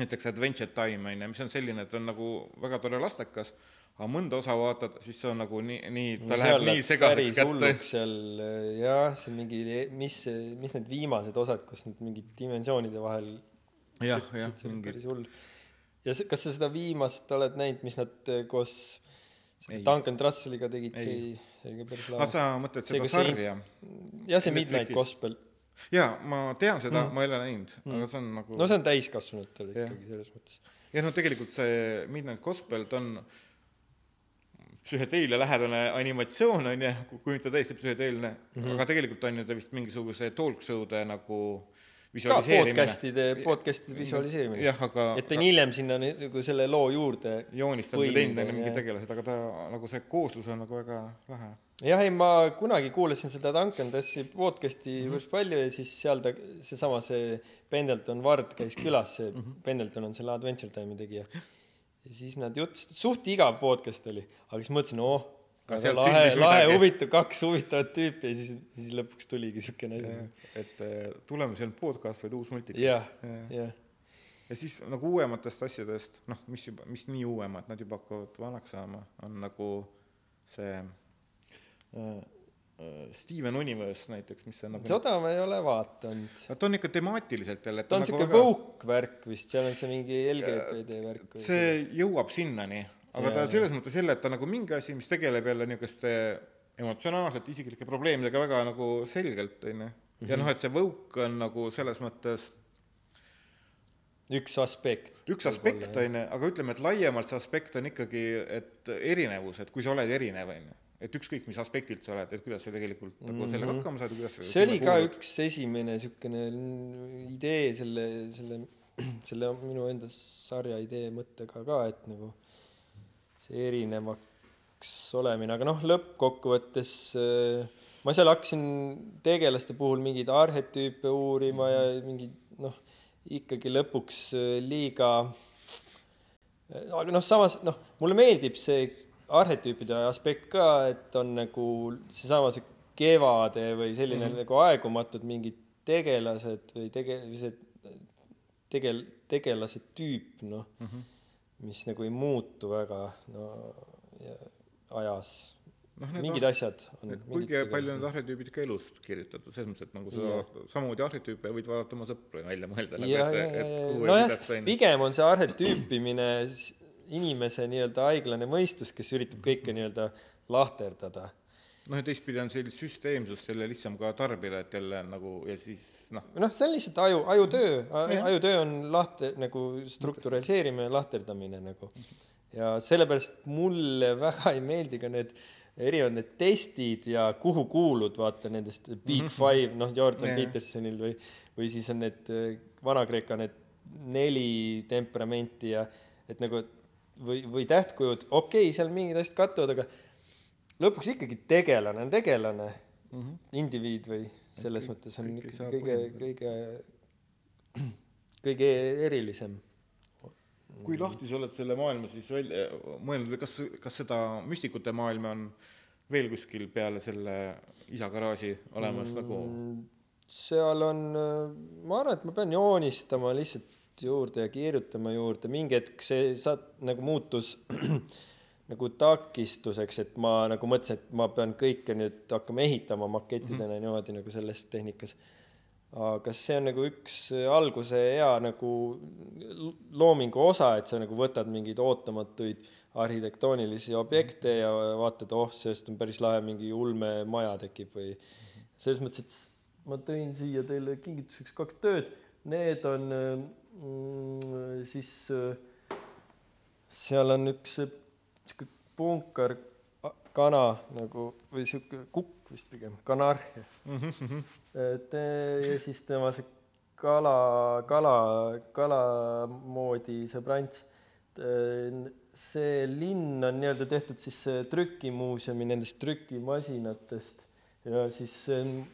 näiteks Adventure Time on ju, mis on selline, et on nagu väga tore lastekas, aga mõnda osa vaatad, siis see on nagu nii, nii, ta No läheb nii segaseks kätte. seal äh, jah, see mingi, mis, mis need viimased osad, kus need mingid dimensioonide vahel jah, jah oli mingi päris hull. ja see, kas sa seda viimast oled näinud, mis nad äh, koos. Duncan Trusselliga tegid, see, see oli ka päris lahe. sa mõtled seda see- sarja? jah, see Midnight Netflixis. Gospel, jaa, ma tean seda mm., ma ei ole näinud mm., aga see on nagu no see on täiskasvanutele ikkagi selles mõttes. jah, no tegelikult see Midnight Gospel, ta on psühhedeelia lähedane animatsioon on ju, kui mitte täiesti psühhedeelne mm, -hmm. aga tegelikult on ju ta vist mingisuguse talk show'de nagu ka visualiseerimine. podcast'ide, podcast'ide visualiseerimine. jah, aga et ta on hiljem sinna nagu selle loo juurde joonistanud ja teinud ju mingid tegelased, aga ta nagu see kooslus on nagu väga lahe. jah, ei ma kunagi kuulasin seda Duncan Tessi podcast'i Mhm. päris palju ja siis seal ta, seesama see Pendleton Ward käis külas, see Mhm. Pendleton on selle Adventure Time'i tegija. Ja siis nad jutlustasid, suht igav podcast oli, aga siis mõtlesin, oh, lahe, lahe, midagi. huvitav, kaks huvitavat tüüpi ja siis, siis lõpuks tuligi siukene asi. et eh, tulemus ei olnud podcast, vaid uus multikas. jah, ja jah, ja siis nagu uuematest asjadest, noh, mis juba, mis nii uuemad, nad juba hakkavad vanaks saama, on nagu see äh, äh, Steven Universe näiteks, mis on nagu seda ma ei ole vaadanud. ta on ikka temaatiliselt jälle, ta on nagu siuke väga- woke värk vist, seal on see mingi LGBT värk. see jõuab sinnani, aga Jaa. ta selles mõttes jälle, et ta nagu mingi asi, mis tegeleb jälle niisuguste emotsionaalselt isiklike probleemidega väga nagu selgelt, on ju. ja noh, et see woke on nagu selles mõttes üks aspekt. üks aspekt, on ju, aga ütleme, et laiemalt see aspekt on ikkagi, et erinevus, et kui sa oled erinev, on ju, et ükskõik, mis aspektilt sa oled, et kuidas sa tegelikult nagu sellega hakkama saad ja kuidas sa Mhm. see oli ka kuulud. üks esimene niisugune idee selle, selle selle minu enda sarja idee mõttega ka, et nagu see erinevaks olemine, aga noh, lõppkokkuvõttes äh, ma seal hakkasin tegelaste puhul mingeid arhetüüpe uurima ja mingeid noh, ikkagi lõpuks äh, liiga aga noh, samas noh, mulle meeldib see arhetüüpide aspekt ka, et on nagu seesama see kevade või selline mm -hmm. nagu aegumatud mingid tegelased või tege-, see tegel-, tegelase tüüp, noh mm, -hmm. mis nagu ei muutu väga, no ja ajas noh, mingid asjad on. kuigi palju need arhetüübid ikka elust kirjutatud, selles mõttes, et nagu sa yeah. samamoodi arhetüüpe võid vaadata oma sõpru välja mõelda nagu,. ja, ja, ja, ja, nojah, pigem on see arhetüüpimine inimese nii-öelda haiglane mõistus, kes üritab kõike nii-öelda lahterdada noh, ja teistpidi on sellist süsteemsust jälle lihtsam ka tarbida, et jälle nagu ja siis noh. noh, see on lihtsalt aju, ajutöö, ajutöö on lahte nagu strukturaliseerimine, lahterdamine nagu. ja sellepärast mulle väga ei meeldi ka need erinevad need testid ja kuhu kuulud, vaata nendest Big mhm. Five, noh, Jordan yeah. Petersonil või, või siis on need äh, Vana-Kreeka need neli temperamenti ja et nagu või, või tähtkujud, okei okay,, seal mingid asjad kattuvad, aga lõpuks ikkagi tegelane on tegelane mm, -hmm. indiviid või selles kõik, mõttes on ikkagi kõige, kõige, kõige erilisem. kui lahti sa oled selle maailma siis välja mõelnud või kas, kas seda müstikute maailma on veel kuskil peale selle isa garaaži olemas mm, nagu? seal on, ma arvan, et ma pean joonistama lihtsalt juurde ja kirjutama juurde, mingi hetk see sa-, nagu muutus nagu takistuseks, et ma nagu mõtlesin, et ma pean kõike nüüd hakkama ehitama makettidena mm -hmm. niimoodi nagu selles tehnikas. aga see on nagu üks alguse hea nagu loomingu osa, et sa nagu võtad mingeid ootamatuid arhitektoonilisi objekte ja vaatad, oh, sellest on päris lahe, mingi ulmemaja tekib või selles mõttes, et ma tõin siia teile kingituseks kaks tööd, need on mm, siis seal on üks sihuke punkar kana nagu või sihuke kukk vist pigem, kanarhia mm. -hmm. et ja siis tema see kala, kala, kala moodi sõbrants. see linn on nii-öelda tehtud siis trükimuuseumi nendest trükimasinatest ja siis see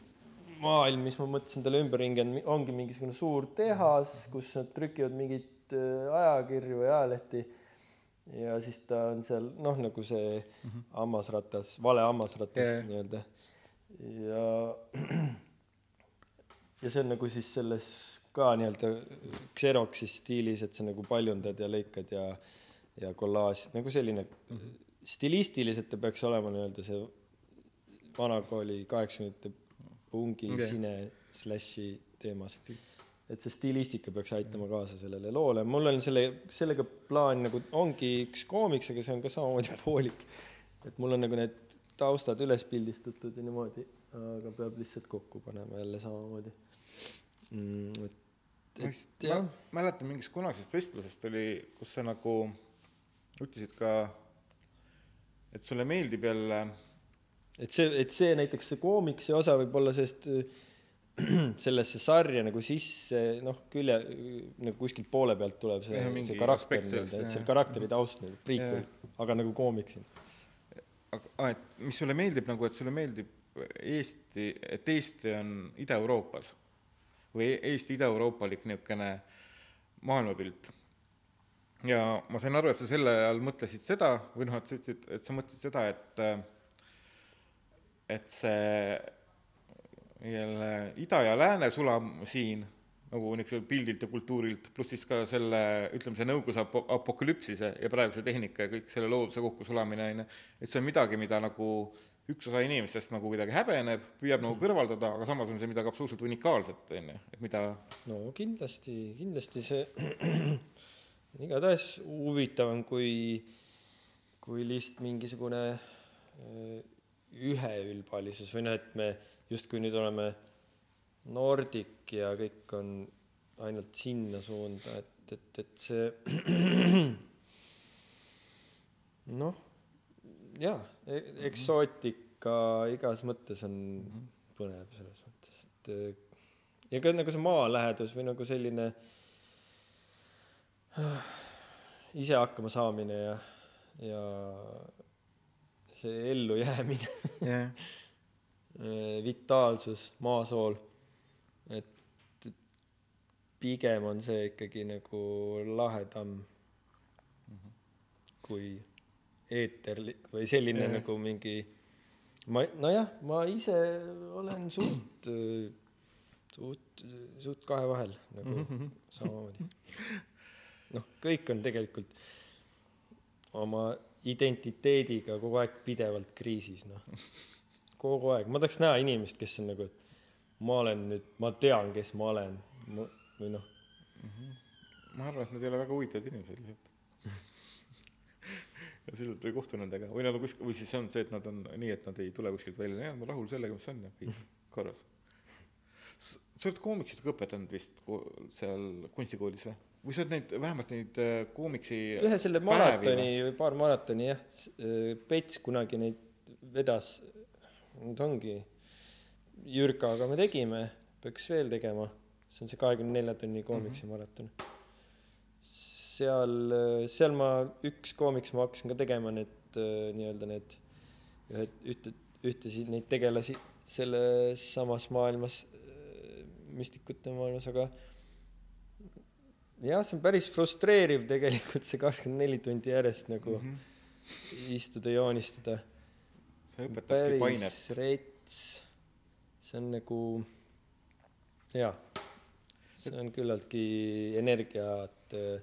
maailm, mis ma mõtlesin talle ümberringi, on, ongi mingisugune suur tehas, kus nad trükivad mingeid ajakirju ja ajalehti ja siis ta on seal noh, nagu see mm -hmm. hammasratas, vale hammasratas yeah. nii-öelda. ja, ja see on nagu siis selles ka nii-öelda Xeroxi stiilis, et sa nagu paljundad ja lõikad ja, ja kollaaž, nagu selline mm -hmm. stilistiliselt ta peaks olema nii-öelda see vanakooli kaheksakümnendate pungi okay. sine slash'i teemas et see stilistika peaks aitama kaasa sellele loole, mul on selle, sellega plaan nagu, ongi üks koomiks, aga see on ka samamoodi poolik. et mul on nagu need taustad üles pildistatud ja niimoodi, aga peab lihtsalt kokku panema jälle samamoodi mm,. et, et jah. mäletan mingist kunagisest vestlusest oli, kus sa nagu ütlesid ka, et sulle meeldib jälle et see, et see näiteks see koomiksi osa võib olla sellest sellesse sarja nagu sisse, noh, külje, nagu kuskilt poole pealt tuleb see, see karakter nii-öelda, et see karakteri taust nagu prequel, aga nagu koomiksin. aga, et mis sulle meeldib nagu, et sulle meeldib Eesti, et Eesti on Ida-Euroopas või Eesti ida-euroopalik niisugune maailmapilt. ja ma sain aru, et sa selle all mõtlesid seda või noh, et sa ütlesid, et sa mõtlesid seda, et et see jälle ida ja lääne sulam siin nagu niisuguse pildilt ja kultuurilt, pluss siis ka selle, ütleme, see nõukogude ap-, apokalüpsise ja praeguse tehnika ja kõik selle looduse kokkusulamine, on ju, et see on midagi, mida nagu üks osa inimestest nagu kuidagi häbeneb, püüab nagu kõrvaldada, aga samas on see midagi absoluutselt unikaalset, on ju, et mida no kindlasti, kindlasti see igatahes huvitavam kui, kui lihtsalt mingisugune üheülbalisus või noh, et me justkui nüüd oleme Nordic ja kõik on ainult sinna suunda, et, et, et see noh, jaa, e-, eksootika igas mõttes on põnev selles mõttes, et ja ka nagu see maalähedus või nagu selline ise hakkama saamine ja, ja see ellujäämine, jah, vitaalsus maasool, et pigem on see ikkagi nagu lahedam kui eeterlik või selline Jah. nagu mingi ma nojah, ma ise olen suht, suht, suht kahe vahel nagu mm -hmm. samamoodi. noh, kõik on tegelikult oma identiteediga kogu aeg pidevalt kriisis, noh. kogu aeg, ma tahaks näha inimest, kes on nagu, et ma olen nüüd, ma tean, kes ma olen, või noh, ma arvan, et nad ei ole väga huvitavad inimesed lihtsalt. ja seetõttu ei kohtu nendega või nad on kuskil, või siis on see, et nad on nii, et nad ei tule kuskilt välja, jah, ma rahul sellega, mis on ja kõik korras. sa oled koomiksit ka õpetanud vist seal kunstikoolis või? Või sa oled neid, vähemalt neid äh, koomiksi ühe selle maratoni või paar maratoni jah, Pets kunagi neid vedas, nüüd ongi, Jürkaga me tegime, peaks veel tegema, see on see kahekümne nelja tunni koomiksi mm -hmm. maraton. seal, seal ma, üks koomiks ma hakkasin ka tegema need äh, nii-öelda need ühed, ühte, ühtesid neid tegelasi selles samas maailmas, müstikute maailmas, aga jah, see on päris frustreeriv tegelikult see kakskümmend neli tundi järjest nagu mm -hmm. istuda, joonistada. sa õpetadki painet. rets, see on nagu jaa, see on küllaltki energiat äh,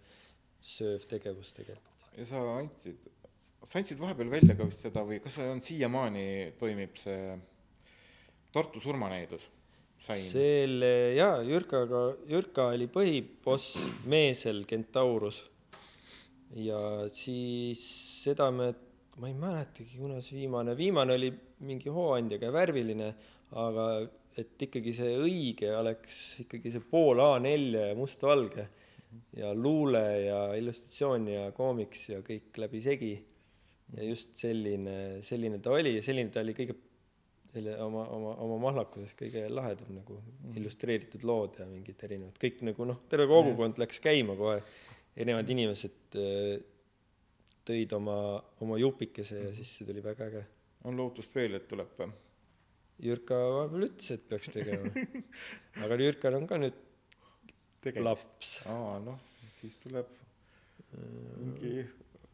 sööv tegevus tegelikult. ja sa andsid, sa andsid vahepeal välja ka vist seda või kas see on siiamaani toimib see Tartu surmaneedus? sain. selle jaa, Jürkaga, Jürka oli põhiboss Meesel Kentaurus. ja siis seda me, ma ei mäletagi, kuna see viimane, viimane oli mingi hooandjaga värviline, aga et ikkagi see õige oleks ikkagi see pool A4 ja mustvalge ja luule ja illustratsioon ja koomiks ja kõik läbisegi. ja just selline, selline ta oli ja selline ta oli kõige selle oma, oma, oma mahlakuses kõige lahedam nagu illustreeritud lood ja mingid erinevad, kõik nagu noh, terve kogukond läks käima kohe, erinevad inimesed äh, tõid oma, oma jupikese ja siis see tuli väga äge. on lootust veel, et tuleb või? Jürka vahepeal ütles, et peaks tegema. aga Jürkal on ka nüüd tegemist. laps. aa, noh, siis tuleb mingi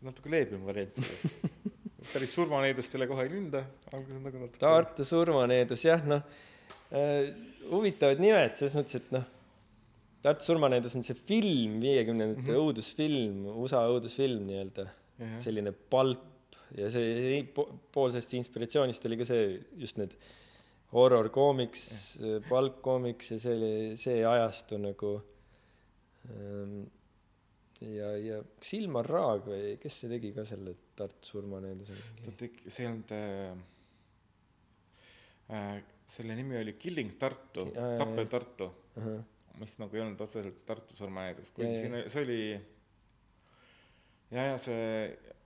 natuke leebem variant sellest. päris surmaneedustele kohe ei lünda, alguses on nagu natuke. Tartu surmaneedus jah, noh äh, huvitavad nimed selles mõttes, et noh, Tartu surmaneedus on see film, viiekümnendate mm -hmm. õudusfilm, USA õudusfilm nii-öelda, selline palp ja see, see po- pool sellest inspiratsioonist oli ka see just need horror koomiks, palp koomiks ja see oli see ajastu nagu ähm, ja, ja kas Ilmar Raag või kes see tegi ka selle Tartu surmaneeduse mingi ta tegi, see ei olnud äh,, selle nimi oli Killing Tartu, jaa. Tartu, ahah. Mis nagu ei olnud otseselt Tartu surmaneedus, Jaa, kuigi siin oli, see oli ja, ja see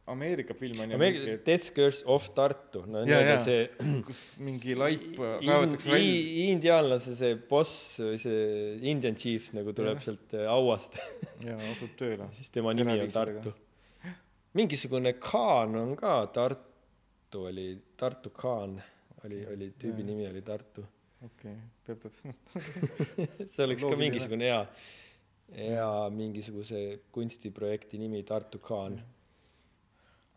Ameerika film on ju Ameerika mingi, Death Curse of Tartu, no nii-öelda jaa. see kus mingi laip kaevatakse välja. indiaanlase see boss või see Indian chief nagu tuleb Jah. sealt äh, auast ja asub tööle. siis tema nimi on. Tartu. mingisugune Khan on ka Tartu oli, Tartu Khan oli, oli tüübi Jaa. nimi oli Tartu. okei, peab täpselt, see oleks ka mingisugune hea, hea mingisuguse kunstiprojekti nimi Tartu Khan.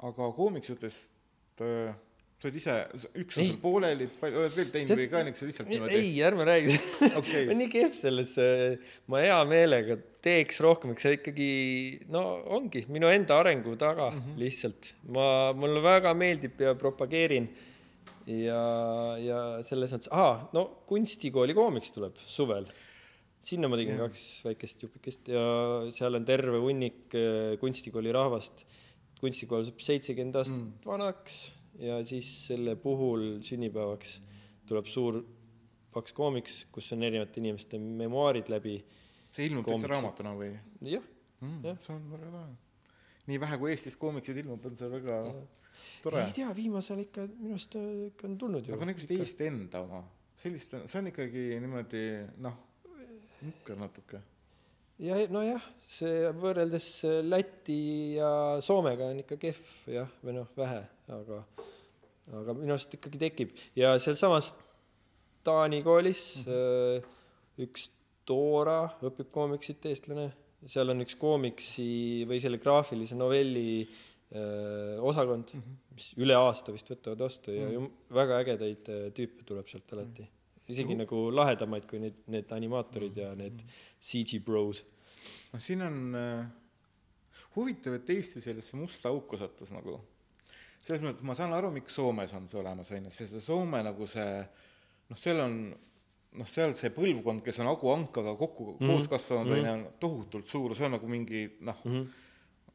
Aga koomiksutest äh, sa oled ise, üks on sul pooleli, oled veel teinud või ka niisuguse lihtsalt niimoodi? ei, ärme räägi Okei. ma olen nii kehv selles, ma hea meelega teeks rohkem, eks see ikkagi, no ongi minu enda arengu taga mm -hmm. lihtsalt. ma, mulle väga meeldib ja propageerin ja, ja selles mõttes, aa, no kunstikooli koomiks tuleb suvel. sinna ma tegin Jah. kaks väikest jupikest ja seal on terve hunnik äh, kunstikooli rahvast. Kunstikool saab seitsekümmend aastat Mm. vanaks ja siis selle puhul sünnipäevaks tuleb suur paks koomiks, kus on erinevate inimeste memuaarid läbi. see ilmub üldse raamatuna või jah, mm, see on väga lahe. nii vähe, kui Eestis koomiksid ilmub, on see väga tore ei. tea, viimasel ikka minu arust äh, ikka on tulnud ju. aga niisugust Eesti enda oma, sellist, see on ikkagi niimoodi noh, nukker natuke. Ja nojah, see võrreldes Läti ja Soomega on ikka kehv jah, või noh, vähe, aga, aga minu arust ikkagi tekib ja sealsamas Taani koolis mm -hmm. üks Dora õpib koomiksit, eestlane, seal on üks koomiksi või selle graafilise novelli öö, osakond mm, -hmm. mis üle aasta vist võtavad vastu ja mm -hmm. väga ägedaid tüüpe tuleb sealt alati mm. -hmm isegi mm -hmm. nagu lahedamaid kui need, need animaatorid ja need CG bros. noh, siin on äh, huvitav, et Eesti sellesse musta auku sattus nagu. selles mõttes, ma saan aru, miks Soomes on see olemas, on ju, sest see Soome nagu see noh, seal on noh, seal see põlvkond, kes on Agu Ankaga kokku mm -hmm. koos kasvanud, on ju, on tohutult suur, see on nagu mingi noh mm -hmm.,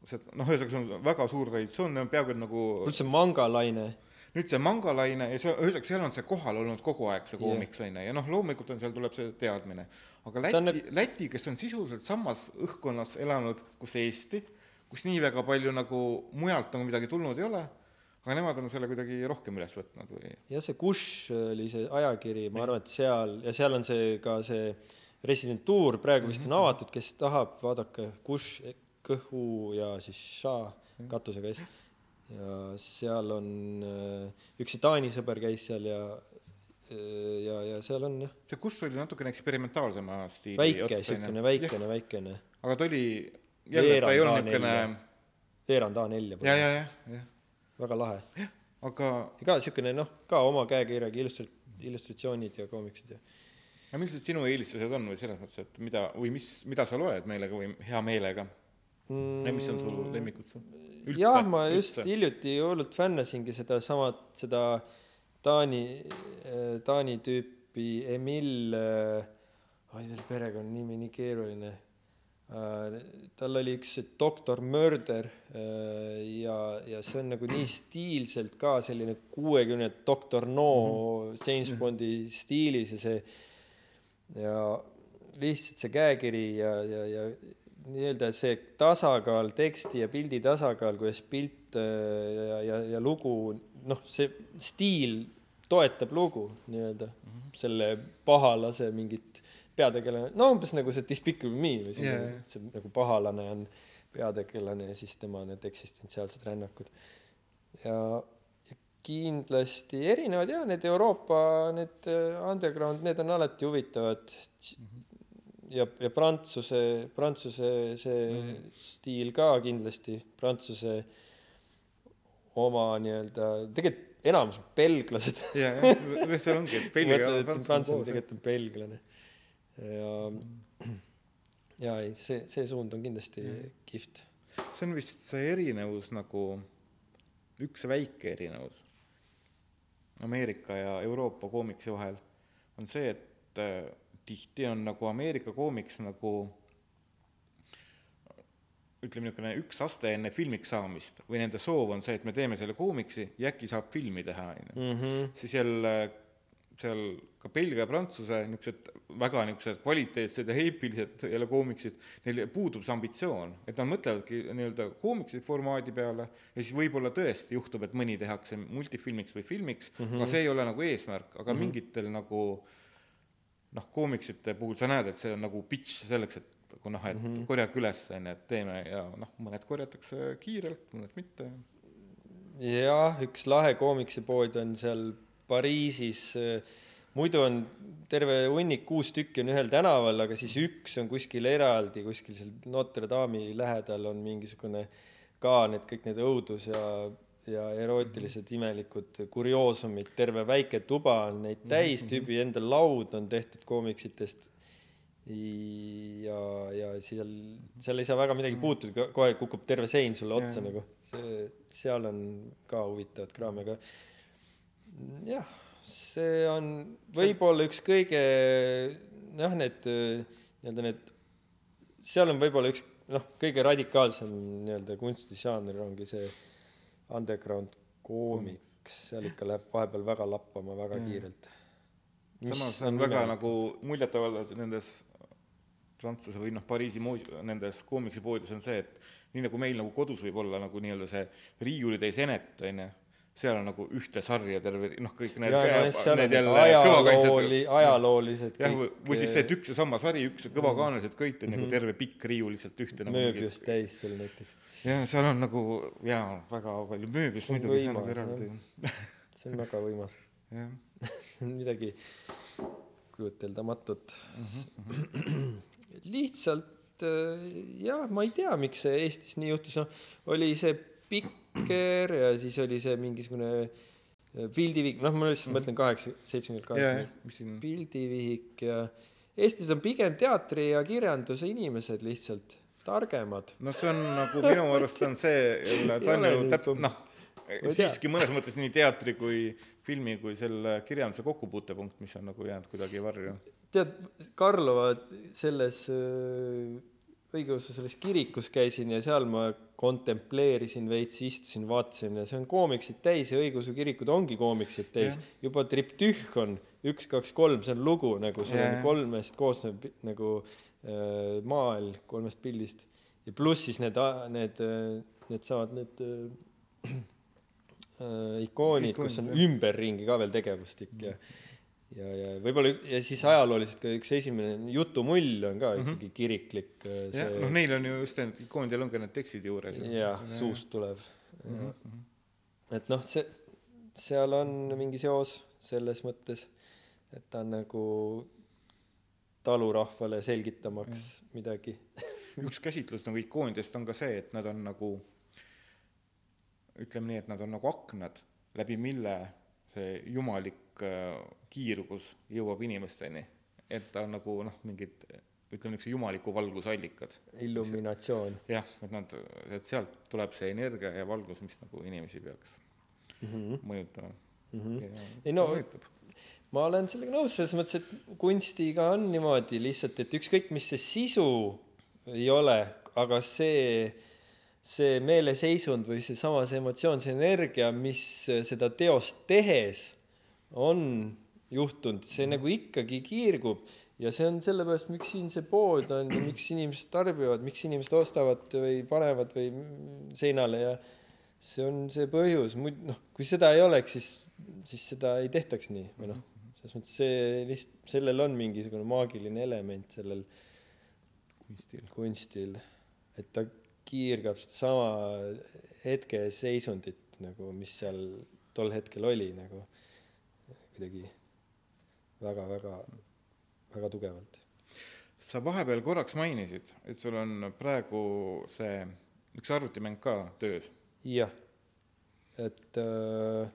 see noh, ühesõnaga see on väga suur traditsioon, peaaegu et nagu üldse mangalaine nüüd see mangalaine ja see, ühesõnaga, seal on see kohal olnud kogu aeg, see koomiks, on ju, ja noh, loomulikult on, seal tuleb see teadmine. aga Läti, nagu... Läti, kes on sisuliselt samas õhkkonnas elanud kus Eesti, kus nii väga palju nagu mujalt nagu midagi tulnud ei ole, aga nemad on selle kuidagi rohkem üles võtnud või? jah, see Kush oli see ajakiri, ma arvan, et seal, ja seal on see ka see residentuur praegu vist mm -hmm. on avatud, kes tahab, vaadake, Kush, Kõhu ja siis Shah katusega ees ja seal on äh, üks Taani sõber käis seal ja äh, ja, ja seal on jah. see Kush oli natukene eksperimentaalsema stiili väike, niisugune väikene, väikene. aga ta oli, jälle ta ei olnud niisugune veerand A4 ja, ja, jah, jah. väga lahe. aga ka niisugune noh, ka oma käekirjaga illustrat-, illustratsioonid ja koomiksid ja aga millised sinu eelistused on või selles mõttes, et mida või mis, mida sa loed meelega või hea meelega mm,? mis on sul lemmikud sul? jah, ma just üldse. hiljuti hullult fännasingi sedasamat, seda Taani, äh, Taani tüüpi Emil äh,, oi selle perekonnanimi nii keeruline äh,. tal oli üks doktor Murder äh, ja, ja see on nagu nii stiilselt ka selline kuuekümne doktor No mm -hmm. James Bondi mm -hmm. stiilis ja see ja lihtsalt see käekiri ja, ja, ja nii-öelda see tasakaal, teksti ja pildi tasakaal, kuidas pilt äh, ja, ja, ja lugu, noh, see stiil toetab lugu nii-öelda mm, -hmm. selle pahalase mingit peategelane, no umbes nagu see Despicable Me või see yeah., see nagu pahalane on peategelane ja siis tema need eksistentsiaalsed rännakud. ja, ja kindlasti erinevad jah, need Euroopa, need äh, underground, need on alati huvitavad mm. -hmm ja, ja prantsuse, prantsuse see mm. stiil ka kindlasti, prantsuse oma nii-öelda, tegelikult enamus on belglased. ja, jah, see ongi, et belga ja prantslane tegelikult on belglane. ja, ja ei, see, see suund on kindlasti mm. kihvt. see on vist see erinevus nagu, üks väike erinevus Ameerika ja Euroopa koomiksi vahel on see, et tihti on nagu Ameerika koomiks nagu ütleme, niisugune üks aste enne filmiks saamist või nende soov on see, et me teeme selle koomiksi ja äkki saab filmi teha, on ju. Mhm. siis jälle seal ka Belgia Prantsuse niisugused väga niisugused kvaliteetsed ja heipilised jälle koomiksid, neil puudub see ambitsioon, et nad mõtlevadki nii-öelda koomiksi formaadi peale ja siis võib-olla tõesti juhtub, et mõni tehakse multifilmiks või filmiks mm, -hmm. aga see ei ole nagu eesmärk, aga mm -hmm. mingitel nagu äh, noh, koomiksite puhul sa näed, et see on nagu pitch selleks, et nagu noh, et mm -hmm. korjake üles, on ju, et teeme ja noh, mõned korjatakse kiirelt, mõned mitte. jah, üks lahe koomiksipood on seal Pariisis, muidu on terve hunnik, kuus tükki on ühel tänaval, aga siis üks on kuskil eraldi, kuskil seal Notre Dame'i lähedal on mingisugune ka need kõik need õudus ja ja erootilised imelikud kurioosumid, terve väike tuba on neid täis, mhm, tüübi enda laud on tehtud koomiksitest. ja, ja seal, seal ei saa väga midagi puutuda, kohe kukub terve sein sulle otsa ja. nagu, see, seal on ka huvitavat kraami, aga jah, see on võib-olla üks kõige, jah, need nii-öelda need, seal on võib-olla üks noh, kõige radikaalsem nii-öelda kunstižanr ongi see underground koomiks, seal ikka läheb vahepeal väga lappama väga mm. kiirelt. samas on väga imelik. nagu muljetavaldav nendes Prantsuse või noh, Pariisi moos-, nendes koomiksipoodides on see, et nii nagu meil nagu kodus võib olla nagu nii-öelda see riiulitäis enet, on ju, seal on nagu ühte sarja terve noh kõik need ja need jälle ajalooli kõvakaitsjad-, ajaloolised jah või siis see et üks ja sama sari üks kõvakaanlased kõik on nagu terve pikk riiul lihtsalt ühte nagu mööbiust täis seal näiteks. Ja seal on nagu jaa väga palju See on muidugi seal on võimas, eraldi. See on väga võimas. see on midagi kujuteldamatut. Mhm, lihtsalt äh, jah, ma ei tea, miks see Eestis nii juhtus, noh, oli see Pikker ja siis oli see mingisugune äh, pildivihik, noh, ma lihtsalt mõtlen kaheksa, seitsmekümne ja, ja kaheksa, pildivihik ja Eestis on pigem teatri ja kirjanduse inimesed lihtsalt targemad. no see on nagu minu arust on see jälle ta on ju nii täp- noh siiski mõnes mõttes nii teatri kui filmi kui selle kirjanduse kokkupuutepunkt mis on nagu jäänud kuidagi varju. Tead, Karlova selles äh, õigeusu selles kirikus käisin ja seal ma kontempleerisin veits, istusin, vaatasin ja see on koomiksid täis ja õigeusu kirikud ongi koomiksid täis. Juba triptühh on üks, kaks, kolm, see on lugu nagu Jah. on kolmest koosnev pi- nagu äh, maal kolmest pildist ja pluss siis need, need, needsamad need äh, äh, ikoonid, kus on Ikoonid, jah. ümberringi ka veel tegevustik ja ja, ja võib-olla ja siis ajalooliselt ka üks esimene jutumull on ka ikkagi kiriklik äh, Mhm. jah see noh neil on ju just need ikoonidel on ka need tekstid juures jah, suust tulev. Mhm, et noh, see, seal on mingi seos selles mõttes, et ta on nagu talurahvale selgitamaks midagi. üks käsitlus nagu ikoonidest on ka see et nad on nagu ütleme nii et nad on nagu aknad läbi mille see jumalik äh, kiirgus jõuab inimesteni et ta on nagu noh mingid ütleme niisuguse jumaliku valgusallikad illuminatsioon jah et nad et sealt tuleb see energia ja valgus mis nagu inimesi peaks mm. -hmm. mõjutama Mm -hmm. ja Ei no- mõjutab ma olen sellega nõus selles mõttes, et kunstiga on niimoodi lihtsalt, et ükskõik, mis see sisu ei ole, aga see, see meeleseisund või seesama see emotsioon, see energia, mis seda teost tehes on juhtunud, see nagu ikkagi kiirgub. Ja see on sellepärast, miks siin see pood on ja miks inimesed tarbivad, miks inimesed ostavad või panevad või seinale ja see on see põhjus, muid- noh, kui seda ei oleks, siis, siis seda ei tehtaks nii või noh, selles mõttes see lihtsalt, sellel on mingisugune maagiline element sellel kunstil. kunstil, et ta kiirgab sedasama hetkeseisundit nagu, mis seal tol hetkel oli nagu kuidagi väga-väga, väga tugevalt. sa vahepeal korraks mainisid et sul on praegu see üks arvutimäng ka töös. Jah, et äh,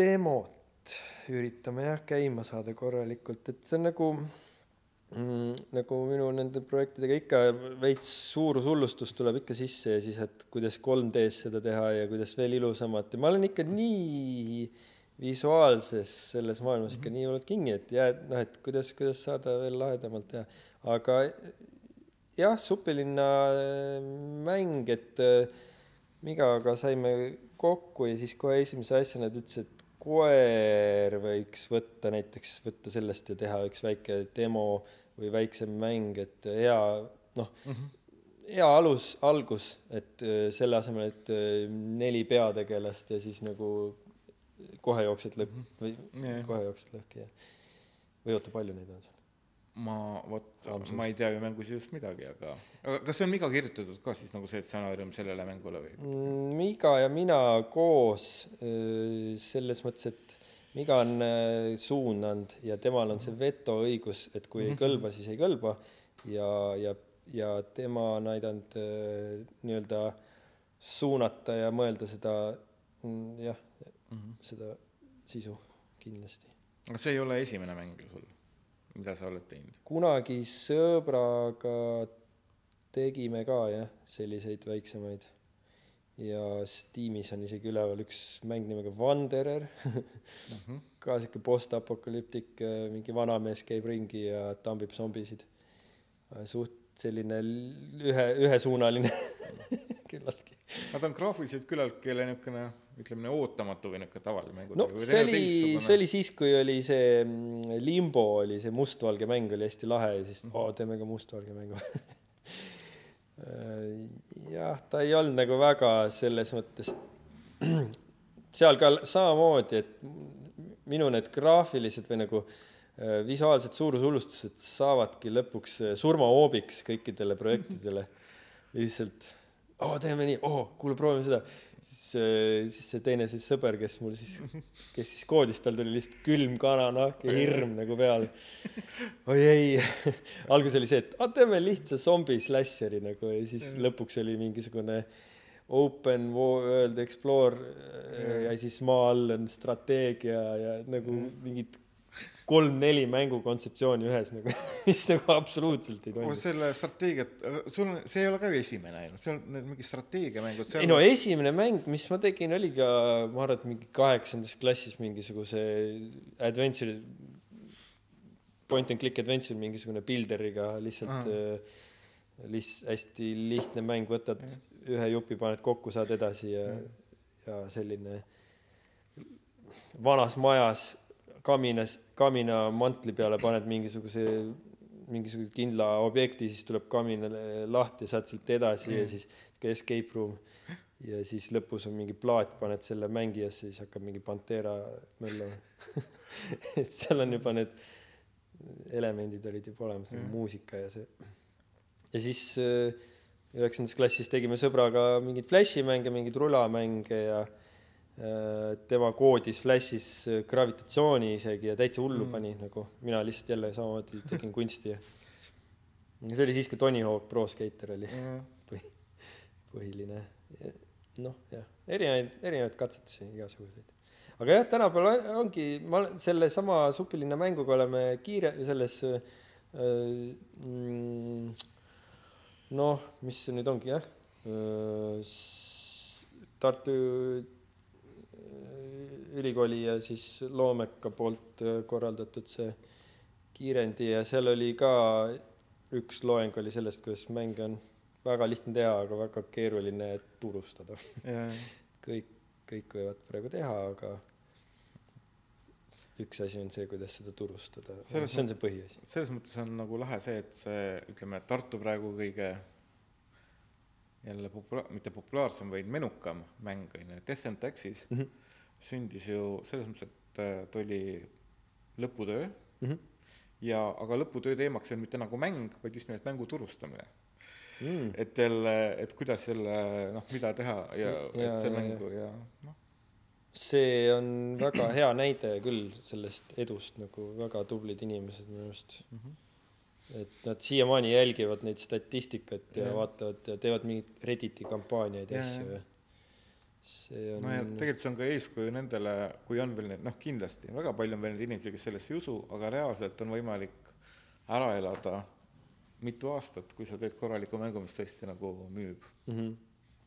demot üritame jah käima saada korralikult, et see on nagu mm, nagu minu nende projektidega ikka veits suurushullustus tuleb ikka sisse ja siis, et kuidas 3D-s seda teha ja kuidas veel ilusamalt ja ma olen ikka nii visuaalses selles maailmas ikka nii hullult kinni, et jääd noh, et kuidas, kuidas saada veel lahedamalt teha, aga jah, supilinna äh, mäng, et äh, Migaga saime kokku ja siis kohe esimese asjana ta ütles, et koer võiks võtta näiteks, võtta sellest ja teha üks väike demo või väiksem mäng, et hea noh mm -hmm., hea alus, algus, et äh, selle asemel, et äh, neli peategelast ja siis nagu kohe jooksed lõhki või Jah. kohe jooksed lõhki ja või oota, palju neid on seal? Ma vot ma ei tea ju mängus just midagi aga aga kas see on Miga kirjutatud ka siis nagu see stsenaarium sellele mängule või Mm, Miga ja mina koos selles mõttes, et Miga on suunanud ja temal on see vetoõigus, et kui ei kõlba, siis ei kõlba. Ja, ja, ja tema on aidanud nii-öelda suunata ja mõelda seda mm, jah mm, -hmm. seda sisu kindlasti. aga see ei ole esimene mäng ju sul mida sa oled teinud? Kunagi sõbraga tegime ka jah, selliseid väiksemaid. Ja Steamis on isegi üleval üks mäng nimega Wanderer. Ka sihuke postapokalüptik, mingi vanamees käib ringi ja tambib zombisid. suht selline ühe, ühesuunaline küllaltki. Nad on graafiliselt küllaltki niisugune ütleme ootamatu või niisugune tavaline mäng no see oli, see oli siis, kui oli see mm, Limbo oli see mustvalge mäng oli hästi lahe ja siis oo, teeme ka mustvalge mängu. jah, ta ei olnud nagu väga selles mõttes seal ka samamoodi, et minu need graafilised või nagu äh, visuaalsed suurushullustused saavadki lõpuks äh, surmahoobiks kõikidele projektidele. lihtsalt, oo teeme nii, oo kuule proovime seda. siis, siis see teine siis sõber, kes mul siis, kes siis koodis, tal tuli lihtsalt külm kananahk ja hirm nagu peale. oi ei, alguses oli see, et aa teeme lihtsa zombi slasher'i nagu ja siis lõpuks oli mingisugune open world explore äh, ja siis maa all on strateegia ja nagu mingid kolm-neli mängu kontseptsiooni ühes nagu, mis nagu absoluutselt ei toimi. selle strateegiat, sul on, see ei ole ka ju esimene ainult, seal need mingid strateegiamängud. ei no esimene mäng, mis ma tegin, oli ka, ma arvan, et mingi kaheksandas klassis mingisuguse adventure, point and click adventure mingisugune builderiga lihtsalt äh, liht-, hästi lihtne mäng, võtad ühe jupi, paned kokku, saad edasi ja, ja selline vanas majas kaminas, kaminamantli peale paned mingisuguse mingisuguse kindla objekti, siis tuleb kamin lahti, saad sealt edasi ja siis sihuke escape room ja siis lõpus on mingi plaat, paned selle mängijasse, siis hakkab mingi Pantera möllama et seal on juba need elemendid olid juba olemas mm., muusika ja see. ja siis äh, üheksandas klassis tegime sõbraga mingeid flashimänge, mingeid rulamänge ja tema koodis Flashis äh, gravitatsiooni isegi ja täitsa hullu mm. pani nagu, mina lihtsalt jälle samamoodi tegin kunsti ja see oli siis, kui Tony Hawk Pro Skater oli põhi, põhiline. noh, jah, erinevaid, erinevaid katsetusi igasuguseid. aga jah, tänapäeval ongi, ma olen sellesama supilinna mänguga oleme kiire, selles äh, mm, noh, mis see nüüd ongi jah äh,, Tartu äh, ülikooli ja siis Loomeka poolt äh, korraldatud see kiirendi ja seal oli ka üks loeng oli sellest, kuidas mänge on väga lihtne teha, aga väga keeruline turustada. kõik, kõik võivad praegu teha, aga üks asi on see, kuidas seda turustada, Selles see on see põhiasi. selles mõttes on nagu lahe see, et see, ütleme, Tartu praegu kõige jälle popula-, mitte populaarsem, vaid menukam mäng on ju, Death and Taxes mm -hmm. Sündis ju selles mõttes, et äh, ta oli lõputöö mm Mhm. ja, aga lõputöö teemaks ei olnud mitte nagu mäng, vaid just nimelt mängu turustamine Mm. et jälle, et kuidas jälle noh, mida teha ja, Ja- ja et see ja- mängu ja noh, see on väga hea näide küll sellest edust nagu väga tublid inimesed minu arust mm. -hmm. et nad siiamaani jälgivad neid statistikat ja, ja vaatavad ja teevad mingeid Redditi kampaaniaid ja Ja, asju ja. See on no ja tegelikult see on ka eeskuju nendele, kui on veel need, noh kindlasti väga palju on veel neid inimesi, kes sellesse ei usu, aga reaalselt on võimalik ära elada mitu aastat, kui sa teed korraliku mängu, mis tõesti nagu müüb. mm. -hmm.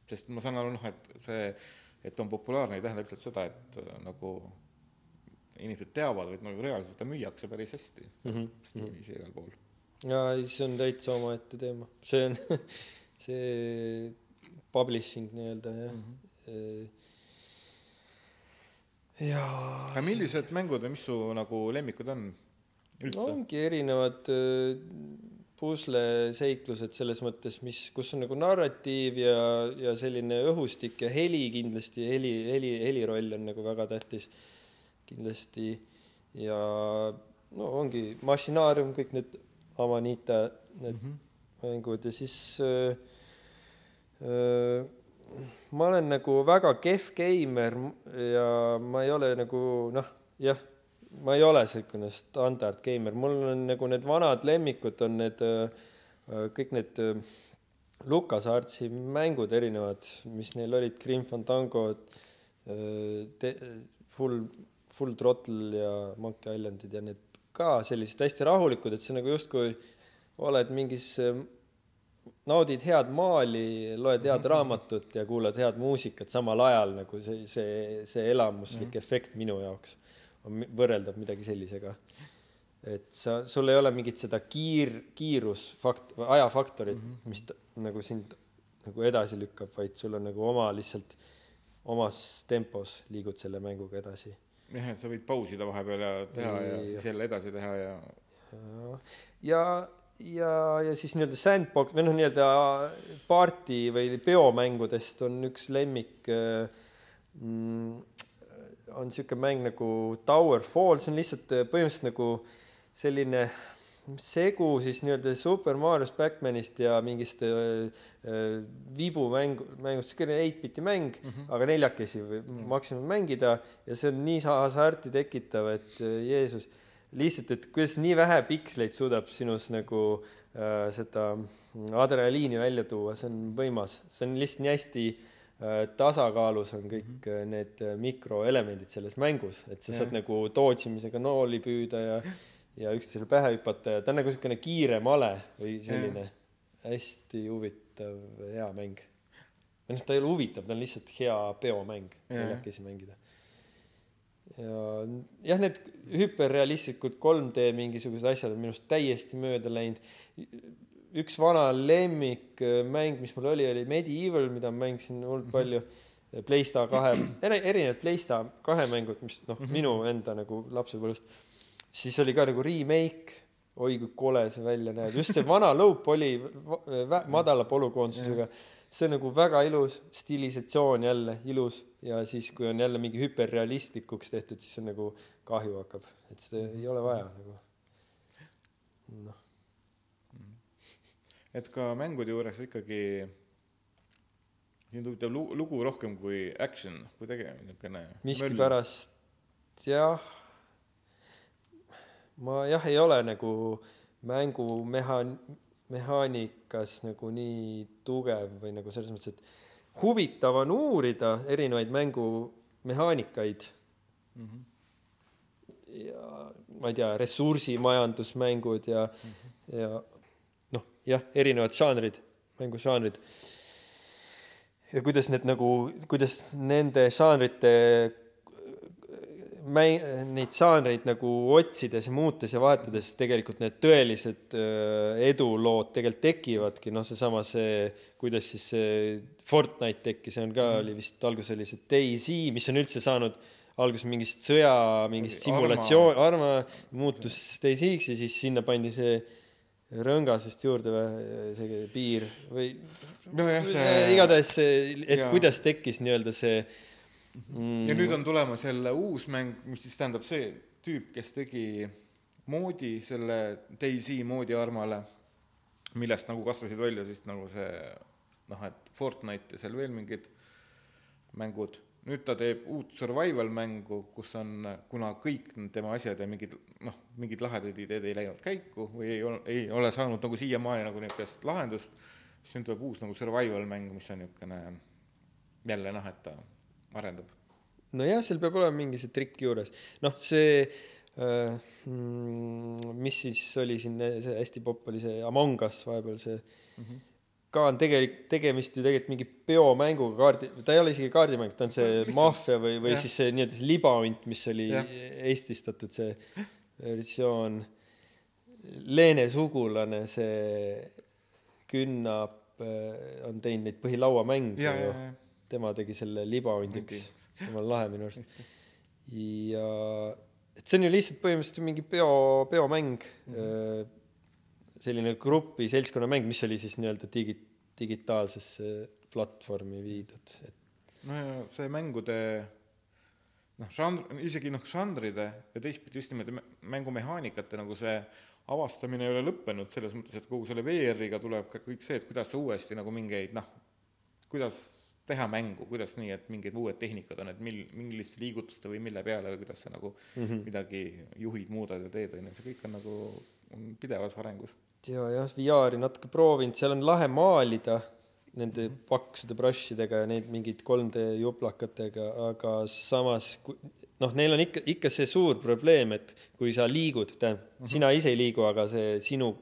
sest ma saan aru, noh, et see, et on populaarne, ei tähenda lihtsalt seda, et äh, nagu inimesed teavad, vaid nagu reaalselt ta müüakse päris hästi Mhm, mhm. Steamis ja igal pool. ja ei, see on täitsa omaette teema, see on see publishing nii-öelda jah mm. -hmm. ja. aga millised mängud või mis su nagu lemmikud on no ongi erinevad äh, pusleseiklused selles mõttes, mis, kus on nagu narratiiv ja, ja selline õhustik ja heli kindlasti, heli, heli, heliroll on nagu väga tähtis kindlasti ja no ongi Machinaarium, kõik need Amanita, need mm -hmm. mängud ja siis äh, äh, ma olen nagu väga kehv geimer ja ma ei ole nagu noh, jah, ma ei ole niisugune standard geimer, mul on nagu need vanad lemmikud on need äh, kõik need äh, LucasArtsi mängud erinevad, mis neil olid, Grim Fandango äh,, Full, Full Throttle ja Monkey Islandid ja need ka sellised hästi rahulikud, et see nagu justkui oled mingis äh, naudid head maali, loed head raamatut ja kuulad head muusikat samal ajal nagu see, see, see elamuslik mm. efekt minu jaoks on võrreldav midagi sellisega. et sa, sul ei ole mingit seda kiir, kiirusfakt-, ajafaktorit mm, -hmm. mis t- nagu sind nagu edasi lükkab, vaid sul on nagu oma lihtsalt omas tempos liigud selle mänguga edasi. jah, et sa võid pausida vahepeal ja teha ja Jah. siis jälle edasi teha ja ja, ja, ja siis nii-öelda sandbox või noh, nii-öelda party või peomängudest on üks lemmik äh, mm, on niisugune mäng nagu Tower Fall, see on lihtsalt äh, põhimõtteliselt nagu selline segu siis nii-öelda Super Mario'st, Backmanist ja mingist äh, äh, vibumängu, mängust, niisugune 8-biti mäng mm, -hmm. aga neljakesi võib mm -hmm. maksimum mängida ja see on nii hasarti tekitav, et äh, Jeesus, lihtsalt, et kuidas nii vähe piksleid suudab sinus nagu äh, seda adrenaliini välja tuua, see on võimas, see on lihtsalt nii hästi äh, tasakaalus on kõik mm -hmm. need mikroelemendid selles mängus, et sa saad ja. nagu dodge imisega nooli püüda ja ja üksteisele pähe hüpata ja ta on nagu niisugune kiire male või selline ja. hästi huvitav, hea mäng. või noh, ta ei ole huvitav, ta on lihtsalt hea peomäng, neljakesi mängida. Ja jah, need hüperrealistlikud 3D mingisugused asjad on minust täiesti mööda läinud. üks vana lemmikmäng, mis mul oli, oli Medieval, mida ma mängisin hullult mhm. palju mm. -hmm. Playsta kahe, erinevad Playsta kahe mängud, mis noh -hmm., minu enda nagu lapsepõlvest siis oli ka nagu remake, oi kui kole see välja näeb, just see vana lõup oli madala polükoonsusega, see nagu väga ilus, stilisatsioon jälle ilus ja siis, kui on jälle mingi hüperrealistlikuks tehtud, siis on nagu kahju hakkab, et seda ei ole vaja nagu noh. et ka mängude juures ikkagi sind huvitab lugu rohkem kui action, kui tege-, niisugune miskipärast jah. Ma jah, ei ole nagu mängu mehaan-, mehaanikas nagu nii tugev või nagu selles mõttes, et huvitav on uurida erinevaid mängumehaanikaid mm. -hmm. ja ma ei tea, ressursimajandusmängud ja mm, -hmm. ja noh, jah, erinevad žanrid, mängužanrid. ja kuidas need nagu, kuidas nende žanrite mäng, neid žanreid nagu otsides ja muutes ja vahetades tegelikult need tõelised äh, edulood tegelikult tekivadki, noh, seesama see, kuidas siis see Fortnite tekkis, see on ka oli vist alguses oli see DayZ, mis on üldse saanud alguses mingist sõja, mingist simulatsioon, Arma muutus DayZ-ks ja siis sinna pandi see rõngas vist juurde või see piir või nojah, see igatahes see, et ja. kuidas tekkis nii-öelda see mm.. ja nüüd on tulemas jälle uus mäng, mis siis tähendab see tüüp, kes tegi moodi selle DayZ moodi armale, millest nagu kasvasid välja siis nagu see noh, et Fortnite ja seal veel mingid mängud. nüüd ta teeb uut survival mängu, kus on, kuna kõik tema asjad ja mingid noh, mingid lahedad ideed ei läinud käiku või ei ole, ei ole saanud nagu siiamaani nagu niisugust lahendust, siis nüüd tuleb uus nagu survival mäng, mis on niisugune jälle noh, et ta arendab? nojah, seal peab olema mingi see trikk juures, noh, see äh, mm, mis siis oli siin, see hästi popp oli see Among Us vahepeal see mm, -hmm. ka on tegelik, tegemist ju tegelikult mingi peomänguga kaardi, ta ei ole isegi kaardimäng, ta on see no, maffia või, või ja. siis see nii-öelda see libahunt, mis oli ja. eestistatud, see versioon. Leene sugulane, see Künnap äh, on teinud neid põhilauamänge ju tema tegi selle libahundiks, jumal lahe minu arust. ja et see on ju lihtsalt põhimõtteliselt mingi peo, peomäng mm, -hmm. selline grupi seltskonnamäng, mis oli siis nii-öelda digi-, digitaalsesse platvormi viidud, et. no ja see mängude noh, žanr, isegi noh, žanride ja teistpidi just nimelt mängumehaanikate nagu see avastamine ei ole lõppenud selles mõttes, et kogu selle VR-iga tuleb ka kõik see, et kuidas sa uuesti nagu mingeid noh, kuidas teha mängu, kuidas nii, et mingid uued tehnikad on, et mil, milliste liigutuste või mille peale või kuidas sa nagu mm -hmm. midagi juhid, muudad ja teed, on ju, see kõik on nagu, on pidevas arengus. ja jah, VR-i natuke proovinud, seal on lahe maalida nende mhm. paksude brushidega ja neid mingeid 3D juplakatega, aga samas noh, neil on ikka, ikka see suur probleem, et kui sa liigud, tähendab mm, -hmm. sina ise ei liigu, aga see sinu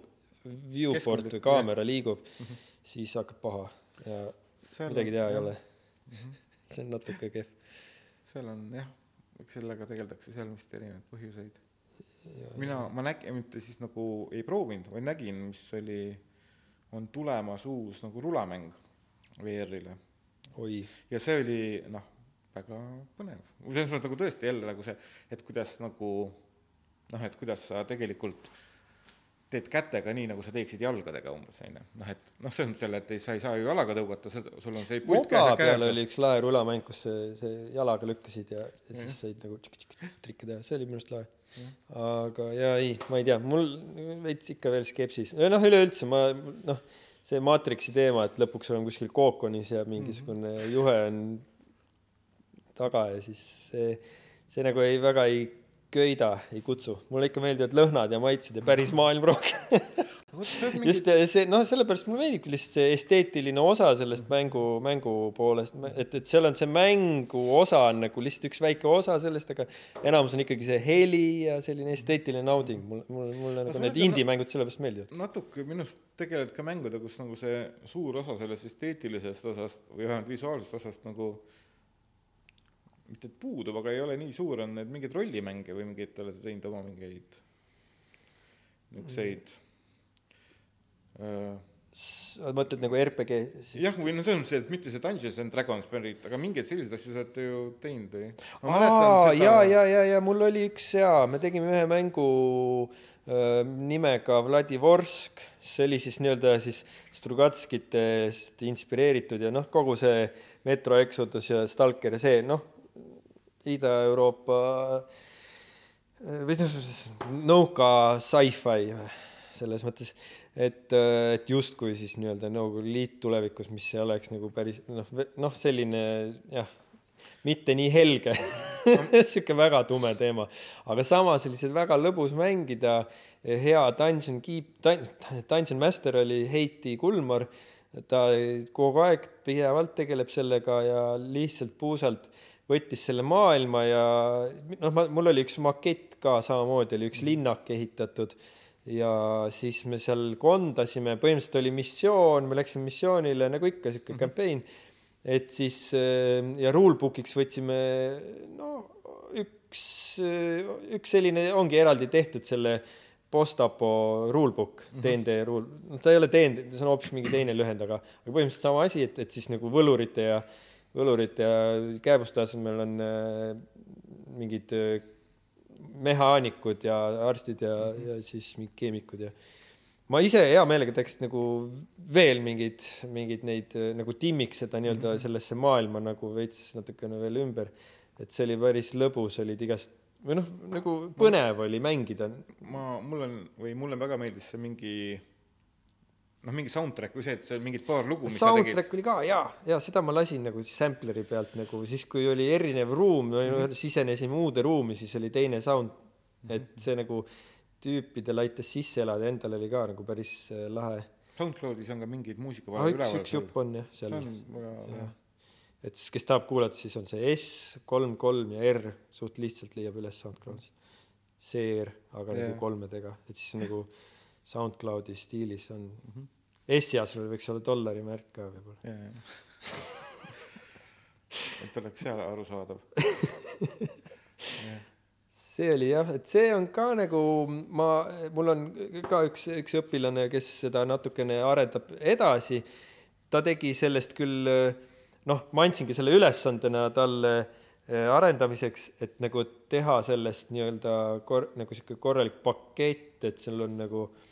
viewport või kaamera liigub mm, -hmm. siis hakkab paha ja midagi teha ei ole mm. -hmm. see on natuke kehv. seal on jah, sellega tegeldakse seal vist erinevaid põhjuseid. mina, ma nägin, mitte siis nagu ei proovinud, vaid nägin, mis oli, on tulemas uus nagu rulamäng VR-ile. ja see oli noh, väga põnev, selles mõttes nagu tõesti jälle nagu see, et kuidas nagu noh, et kuidas sa tegelikult teed kätega nii, nagu sa teeksid jalgadega umbes, on ju. noh, et noh, selles mõttes jälle, et ei, sa ei saa ju jalaga tõugata, sul on see pult moba peal oli üks lahe rulamäng, kus see, see jalaga lükkasid ja, ja siis said nagu trikke teha, see oli minu arust lahe. aga jaa, ei, ma ei tea, mul veits ikka veel skepsis, noh, üleüldse ma noh, see Matrixi teema, et lõpuks olen kuskil kookonis ja mingisugune mm -hmm. juhe on taga ja siis see, see nagu ei, väga ei köida ei kutsu, mulle ikka meeldivad lõhnad ja maitsed ja päris maailm rohkem. Mingi... just see, noh, sellepärast mulle meeldibki lihtsalt see esteetiline osa sellest mängu, mängu poolest, et, et seal on see mängu osa on nagu lihtsalt üks väike osa sellest, aga enamus on ikkagi see heli ja selline esteetiline nauding, mulle, mulle, mulle nagu need indie-mängud sellepärast meeldivad. natuke minu arust tegeled ka mängude, kus nagu see suur osa sellest esteetilisest osast või vähemalt visuaalsest osast nagu mitte et puudub, aga ei ole nii suur, on need mingeid rollimänge või mingeid, te olete teinud oma mingeid niisuguseid mm. sa mõtled nagu RPG? jah, või no selles mõttes, et mitte see Dungeons and Dragons aga mingeid selliseid asju sa olete ju teinud või? aa, ja, ja, ja, ja mul oli üks jaa, me tegime ühe mängu äh, nimega Vladivorsk, see oli siis nii-öelda siis Strugatskitest inspireeritud ja noh, kogu see Metro Exodus ja Stalker ja see noh, Ida-Euroopa või noh, nõuka sci-fi selles mõttes, et, et justkui siis nii-öelda Nõukogude Liit tulevikus, mis ei oleks nagu päris noh, noh, selline jah, mitte nii helge sihuke väga tume teema, aga samas oli see väga lõbus mängida. hea Dungeon Keep, Dungeon Master oli Heiti Kulmar, ta kogu aeg pidevalt tegeleb sellega ja lihtsalt puusalt võttis selle maailma ja noh, ma, mul oli üks makett ka samamoodi, oli üks linnak ehitatud ja siis me seal kondasime, põhimõtteliselt oli missioon, me läksime missioonile nagu ikka sihuke mhm. campaign, et siis ja rulebook'iks võtsime no üks, üks selline ongi eraldi tehtud selle postapo rulebook, DND mhm. rule, noh, ta ei ole DND, see on hoopis mingi teine lühend, aga, aga põhimõtteliselt sama asi, et, et siis nagu võlurite ja äh, võlurid ja kääbuste asemel on äh, mingid äh, mehaanikud ja arstid ja, ja siis mingid keemikud ja ma ise hea meelega teeks nagu veel mingeid, mingeid neid äh, nagu timmiks seda nii-öelda mhm. sellesse maailma nagu veits natukene veel ümber. et see oli päris lõbus, olid igast või noh, nagu põnev oli mängida. ma, mul on või mulle väga meeldis see mingi noh, mingi soundtrack või see, et see mingid paar lugu, mis soundtrack oli ka jaa, ja seda ma lasin nagu sampleri pealt nagu siis, kui oli erinev ruum mm, -hmm. sisenesime uude ruumi, siis oli teine sound, et mhm. see nagu tüüpidel aitas sisse elada, endal oli ka nagu päris äh, lahe. SoundCloudis on ka mingeid muusika ah, üks, üks jupp on jah, seal. hea. et siis, kes tahab kuulata, siis on see S, kolm, kolm ja R, suht lihtsalt leiab üles SoundCloudis. CR, aga yeah. nagu kolmedega, et siis nagu SoundCloudi stiilis on mm. -hmm. Essiasel võiks olla dollari märk ka võib-olla. et oleks seal arusaadav see oli jah, et see on ka nagu ma, mul on ka üks, üks õpilane, kes seda natukene arendab edasi. ta tegi sellest küll noh, ma andsingi selle ülesandena talle eh, arendamiseks, et nagu teha sellest nii-öelda kor-, nagu sihuke korralik pakett, et seal on nagu äh,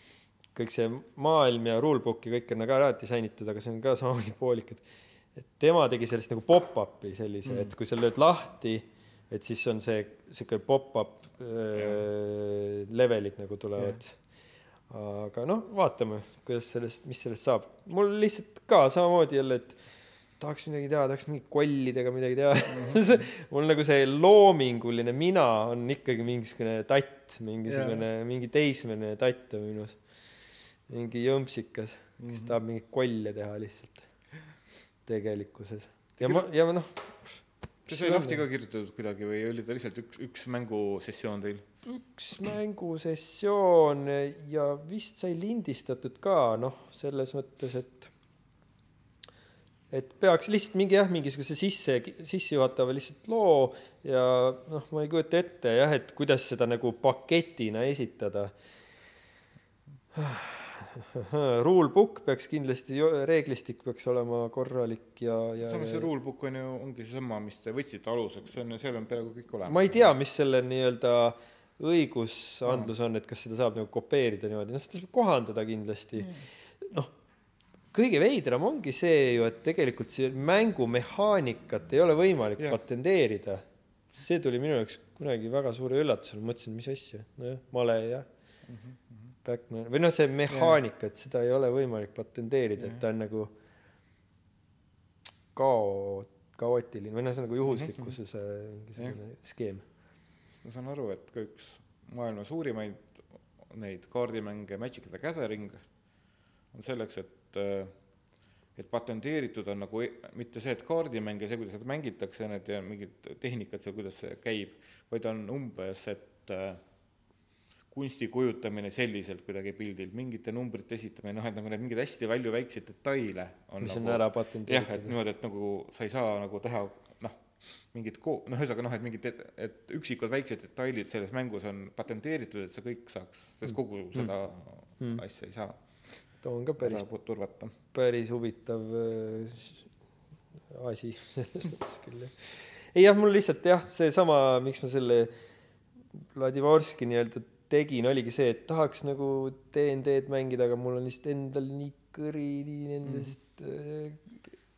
kõik see maailm ja rulebook ja kõik on nagu ära disainitud, aga see on ka samamoodi poolik, et et tema tegi sellest nagu pop-up'i sellise mm., et kui sa lööd lahti, et siis on see sihuke pop-up äh, levelid nagu tulevad. aga noh, vaatame, kuidas sellest, mis sellest saab. mul lihtsalt ka samamoodi jälle, et tahaks midagi teha, tahaks mingi kollidega midagi teha mm. -hmm. mul nagu see loominguline mina on ikkagi mingisugune tatt, mingisugune, mingi teismeline tatt on minus mingi jõmpsikas, kes mm -hmm. tahab mingeid kolle teha lihtsalt tegelikkuses. ja ma, ja noh. see sai lahti ka kirjutatud kuidagi või oli ta lihtsalt üks, üks mängusessioon teil? üks mängusessioon ja vist sai lindistatud ka, noh, selles mõttes, et et peaks lihtsalt mingi jah, mingisuguse sisse, sissejuhatava lihtsalt loo ja noh, ma ei kujuta ette jah, et kuidas seda nagu paketina esitada rulebook peaks kindlasti, reeglistik peaks olema korralik ja, ja samas see rulebook on ju, ongi seesama, mis te võtsite aluseks, see on, seal on peaaegu kõik olemas. ma ei tea, mis selle nii-öelda õigusandlus on, et kas seda saab nagu kopeerida niimoodi, noh seda saab kohandada kindlasti. noh, kõige veidram ongi see ju, et tegelikult see mängumehaanikat ei ole võimalik Jah. patenteerida. see tuli minu jaoks kunagi väga suure üllatusena, mõtlesin, mis asja, nojah, male ja Backman või noh, see mehaanika, et seda ei ole võimalik patenteerida, et ta on nagu kao-, kaootiline või noh, see on nagu juhuslikkuse see mingisugune skeem. ma saan aru, et ka üks maailma suurimaid neid kaardimänge Magic the Gathering on selleks, et et patenteeritud on nagu e- mitte see, et kaardimäng ja see, kuidas seda mängitakse, need ja mingid tehnikad seal, kuidas see käib, vaid on umbes, et äh, kunsti kujutamine selliselt kuidagi pildil, mingite numbrite esitamine, noh, et nagu need mingeid hästi palju väikseid detaile on mis on nagu, ära jah, et patenteeritud. niimoodi, et nagu sa ei saa nagu teha noh, mingit ko-, noh, ühesõnaga noh, et mingid, et üksikud väiksed detailid selles mängus on patenteeritud, et sa kõik saaks, sest kogu seda mm. asja ei saa too on ka päris päris huvitav äh, asi selles mõttes küll jah. ei jah, mul lihtsalt jah, seesama, miks ma selle Vladivorski nii-öelda tegin, oligi see, et tahaks nagu DND-d mängida, aga mul on lihtsalt endal nii kõrini nendest mm.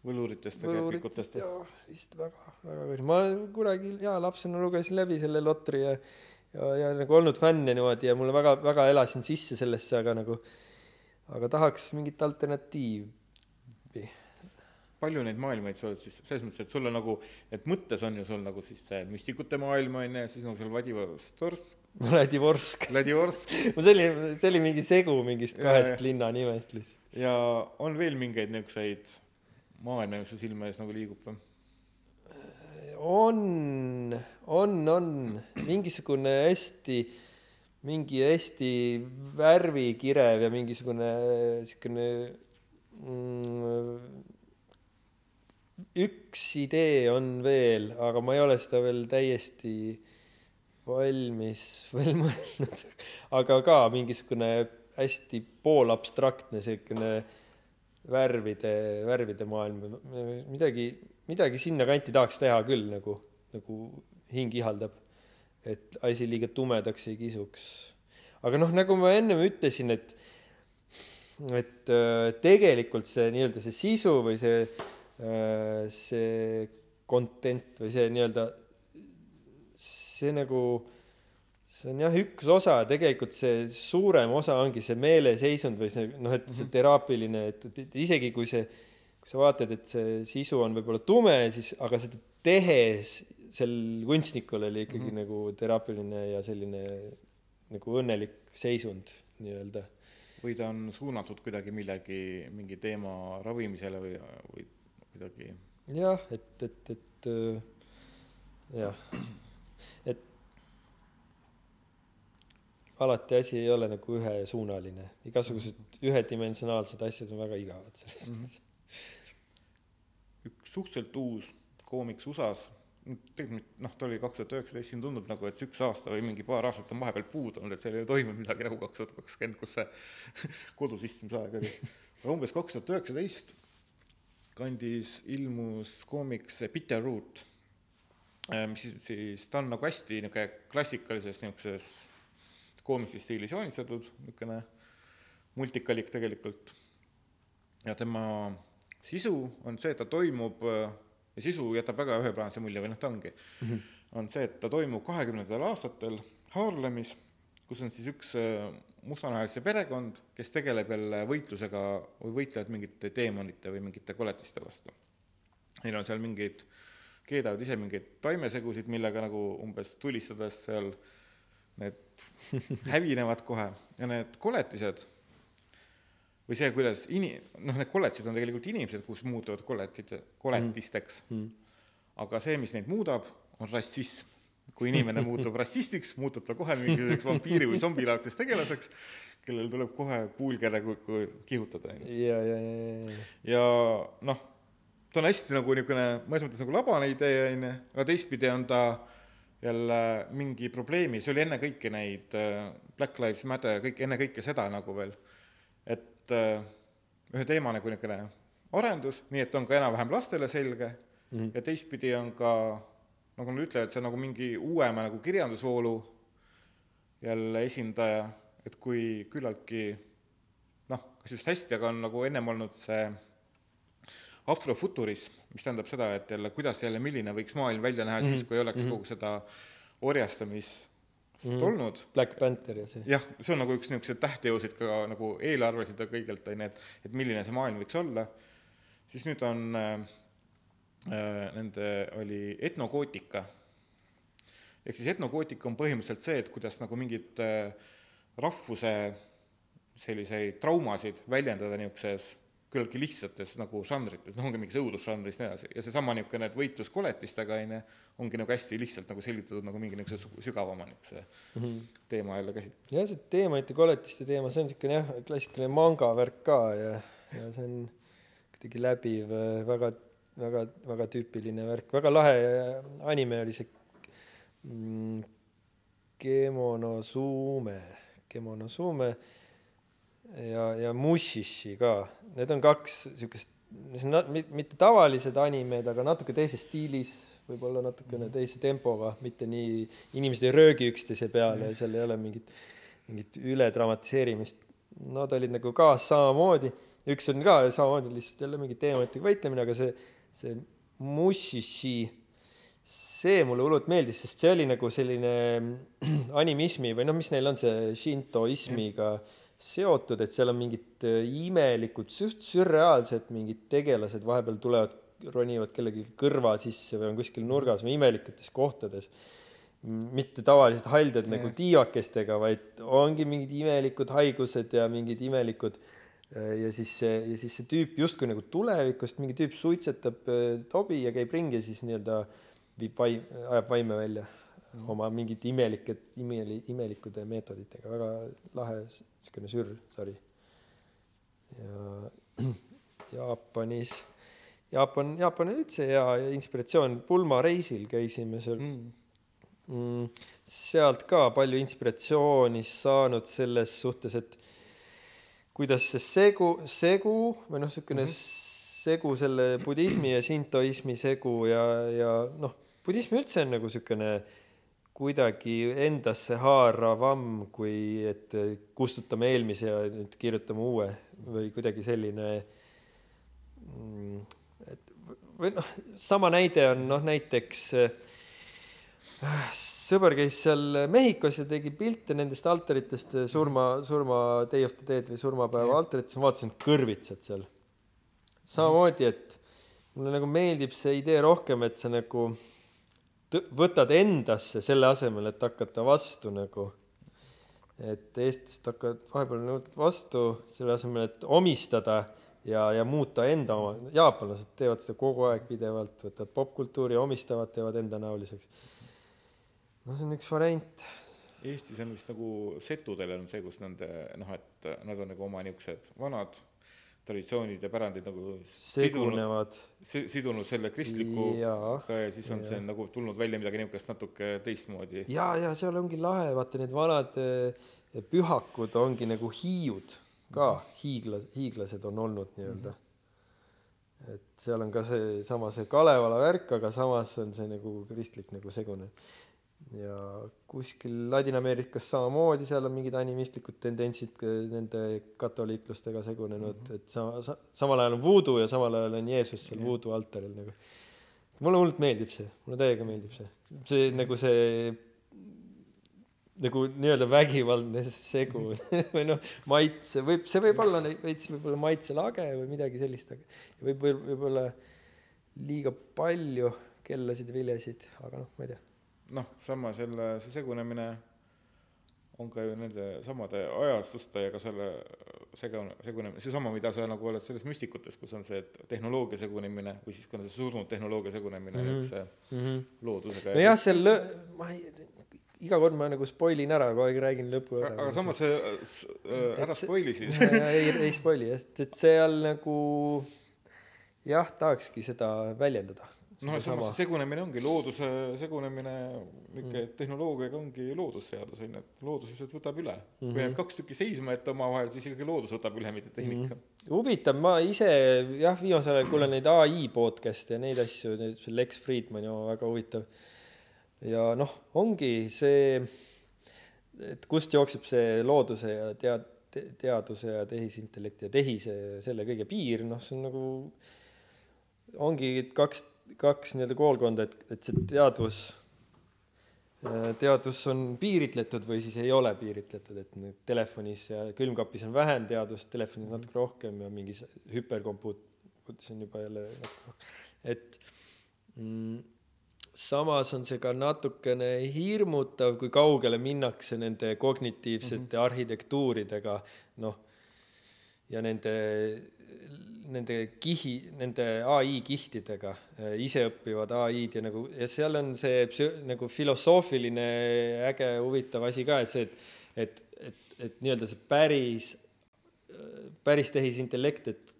võluritest ja käpikutest. ja lihtsalt väga, väga kõrini. ma kunagi jaa lapsena lugesin läbi selle Lotri ja ja, ja nagu olnud fänn ja niimoodi ja mulle väga, väga elasin sisse sellesse, aga nagu, aga tahaks mingit alternatiivi. Palju neid maailmaid sa oled siis, selles mõttes, et sul on nagu, et mõttes on ju sul nagu siis see müstikute maailm on ju, siis on sul Vladivostorsk, Vladivorsk. Vladivorsk no see oli, see oli mingi segu mingist kahest jah. linnanimest lihtsalt. ja on veel mingeid niisuguseid maailma, mis su silme ees nagu liigub või? on, on, on mingisugune hästi, mingi hästi värvikirev ja mingisugune siukene mm, üks idee on veel, aga ma ei ole seda veel täiesti valmis veel mõelnud. aga ka mingisugune hästi poolabstraktne siukene värvide, värvide maailm, midagi, midagi sinnakanti tahaks teha küll nagu, nagu hing ihaldab. et asi liiga tumedaks ei kisuks. aga noh, nagu ma ennem ütlesin, et, et äh, tegelikult see nii-öelda see sisu või see, see content või see nii-öelda, see nagu see on jah üks osa, tegelikult see suurem osa ongi see meeleseisund või see noh, et see teraapiline, et, et, et isegi kui see, kui sa vaatad, et see sisu on võib-olla tume, siis aga seda tehes sel kunstnikul oli ikkagi mm -hmm. nagu teraapiline ja selline nagu õnnelik seisund nii-öelda. või ta on suunatud kuidagi millegi, mingi teema ravimisele või, või kuidagi. Jah, et, et, et äh, jah, et alati asi ei ole nagu ühesuunaline, igasugused ühedimensionaalsed asjad on väga igavad selles mõttes. üks suhteliselt uus koomiks USA-s, tegelikult noh, ta oli kaks tuhat üheksateist, siin tundub nagu, et see üks aasta või mingi paar aastat on vahepeal puudu olnud, et seal ei ole toimunud midagi nagu kaks tuhat kakskümmend, kus see kodus istumise aeg oli. aga umbes kaks tuhat üheksateist kandis ilmus koomiks Bitter Root, mis siis, siis ta on nagu hästi niisugune klassikalises niisuguses koomiksi stiilis joonistatud, niisugune multikalik tegelikult. ja tema sisu on see, et ta toimub ja sisu jätab väga üheplaanse mulje või noh, ta ongi mm, -hmm. on see, et ta toimub kahekümnendatel aastatel Haarlemis, kus on siis üks mustanahalise perekond, kes tegeleb jälle võitlusega või võitlevad mingite teemonite või mingite koletiste vastu. Neil on seal mingid, keedavad ise mingeid taimesegusid, millega nagu umbes tulistades seal need hävinevad kohe ja need koletised või see, kuidas ini-, noh, need koletised on tegelikult inimesed, kus muutuvad koletid, koletisteks mm.. aga see, mis neid muudab, on rassism. Kui inimene muutub rassistiks, muutub ta kohe mingisuguseks vampiiri või zombilaadseks tegelaseks, kellel tuleb kohe kui kihutada, on ju. ja, ja, ja, ja, ja noh, ta on hästi nagu niisugune mõnes mõttes nagu labane idee, on ju, aga teistpidi on ta jälle mingi probleemi, see oli enne kõiki neid äh, Black Lives Matter, kõik, enne kõike seda nagu veel, et äh, ühe teema nagu niisugune arendus, nii et on ka enam-vähem lastele selge mm -hmm. ja teistpidi on ka nagu nad ütlevad, see on nagu mingi uuema nagu kirjandusvoolu jälle esindaja, et kui küllaltki noh, kas just hästi, aga on nagu ennem olnud see afrofuturism, mis tähendab seda, et jälle, kuidas jälle, milline võiks maailm välja näha mm -hmm. siis, kui ei oleks mm -hmm. kogu seda orjastamist mm -hmm. olnud. Black Panther ja see. jah, see on nagu üks niisuguseid tähtjõusid ka nagu eelarvesid ja kõigelt, on ju, et, et milline see maailm võiks olla, siis nüüd on äh, äh, nende, oli etnokootika. ehk siis etnokootika on põhimõtteliselt see, et kuidas nagu mingit äh, rahvuse selliseid traumasid väljendada niisuguses küllaltki lihtsates nagu žanrites, noh, ongi mingis õudusžanris ja nii edasi, ja seesama niisugune, et võitlus koletistega, on ju, ongi nagu hästi lihtsalt nagu selgitatud nagu mingi niisuguse sügavama niisuguse mm -hmm. teema jälle käsit-. jah, see teemantide koletiste teema, see on niisugune jah, klassikaline manga värk ka ja, ja see on kuidagi läbiv, väga, väga, väga tüüpiline värk, väga lahe anime oli see mm, Kemonosume, Kemonosume ja, ja Mushishi ka, need on kaks niisugust, see on mitte tavalised animed, aga natuke teises stiilis, võib-olla natukene mhm. teise tempoga, mitte nii, inimesed ei röögi üksteise peale ja seal ei ole mingit, mingit üledramatiseerimist. Nad olid nagu ka samamoodi, üks on ka samamoodi lihtsalt jälle mingi teemadega võitlemine, aga see, see Mushishi, see mulle hullult meeldis, sest see oli nagu selline animismi või noh, mis neil on see šintoismiga seotud, et seal on mingid äh, imelikud, sürreaalsed mingid tegelased vahepeal tulevad, ronivad kellegi kõrva sisse või on kuskil nurgas või imelikutes kohtades. mitte tavalised haldjad nagu tiivakestega, vaid ongi mingid imelikud haigused ja mingid imelikud äh, ja siis see, ja siis see tüüp justkui nagu tulevikust, mingi tüüp suitsetab äh, tobi ja käib ringi, siis nii-öelda viib vaim, ajab vaime välja oma mingite imelike, imeli, imelikude meetoditega, väga lahe niisugune sürr-sari. ja Jaapanis, Jaapan, Jaapan on üldse hea inspiratsioon, pulmareisil käisime seal mm. Mm, sealt ka palju inspiratsiooni saanud selles suhtes, et kuidas see segu, segu või noh, niisugune mm -hmm. segu selle budismi ja sintoismi segu ja, ja noh, budism üldse on nagu niisugune kuidagi endasse haaravam, kui et kustutame eelmise ja nüüd kirjutame uue või kuidagi selline. Mm, et või noh, sama näide on noh, näiteks äh, sõber käis seal Mehhikos ja tegi pilte nendest altaritest surma, surma Day of the Dead või surmapäeva altarites, ma vaatasin kõrvitsad seal. samamoodi, et mulle nagu meeldib see idee rohkem, et sa nagu võtad endasse selle asemel, et hakata vastu nagu. et eestlased hakkavad vahepeal võtavad vastu selle asemel, et omistada ja, ja muuta enda oma, jaapanlased teevad seda kogu aeg pidevalt, võtavad popkultuuri, omistavad, teevad endanäoliseks. No see on üks variant. Eestis on vist nagu setudel on see, kus nende noh, et nad on nagu oma niisugused vanad traditsioonid ja pärandid nagu segunevad. sidunud selle kristlikuga ja siis on ja. see nagu tulnud välja midagi niisugust natuke teistmoodi. ja, ja seal ongi lahe, vaata need vanad eh, pühakud ongi nagu hiiud ka, hiigla, hiiglased on olnud nii-öelda mm. -hmm. et seal on ka seesama see Kalevala värk, aga samas on see nagu kristlik nagu segune ja kuskil Ladina-Ameerikas samamoodi, seal on mingid animistlikud tendentsid nende katoliiklastega segunenud mm, -hmm. et sama sa,, samal ajal on voodoo ja samal ajal on Jeesus seal voodoo altaril nagu. mulle hullult meeldib see, mulle täiega meeldib see, see nagu see nagu nii-öelda vägivaldne segu või noh, maitse võib, see võib olla veits võib-olla maitselage või midagi sellist, aga võib, võib, võib-olla liiga palju kellasid ja viljasid, aga noh, ma ei tea noh, sama selle, see segunemine on ka ju nende samade ajastuste ja ka selle sega-, segunemine, seesama, mida sa nagu oled selles müstikutes, kus on see tehnoloogia segunemine või siis, on see surnud tehnoloogia segunemine mm -hmm. niisuguse mm -hmm. loodusega. nojah, seal lõ-, ma ei, iga kord ma nagu spoil in ära, kogu aeg räägin lõpu ära. aga samas see äh,, ära spoil'i siis ei, ei spoil'i jah, et seal nagu jah, tahakski seda väljendada noh, samas see segunemine ongi looduse segunemine, niisugune mm. tehnoloogiaga ongi loodusseadus on ju, et loodus lihtsalt võtab üle mm. -hmm. kui need kaks tükki seisma jätta omavahel, siis ikkagi loodus võtab üle, mitte tehnika mm. -hmm. huvitav, ma ise jah, viimasel ajal kuulen neid ai podcast'e ja neid asju, see Lex Friedmani oma väga huvitav. ja noh, ongi see et kust jookseb see looduse ja tead- te,, teaduse ja tehisintellekti ja tehise ja selle kõige piir, noh, see on nagu, ongi kaks, kaks nii-öelda koolkonda, et, et see teadvus, teadus on piiritletud või siis ei ole piiritletud, et nüüd telefonis ja külmkapis on vähem teadust, telefonis natuke rohkem ja mingis hüperkompuutis on juba jälle natuke rohkem, et mm, samas on see ka natukene hirmutav, kui kaugele minnakse nende kognitiivsete mm -hmm. arhitektuuridega, noh, ja nende, nende kihi, nende ai kihtidega, iseõppivad ai-d ja nagu, ja seal on see psü-, nagu filosoofiline äge huvitav asi ka, et see, et, et, et, et nii-öelda see päris, päris tehisintellekt, et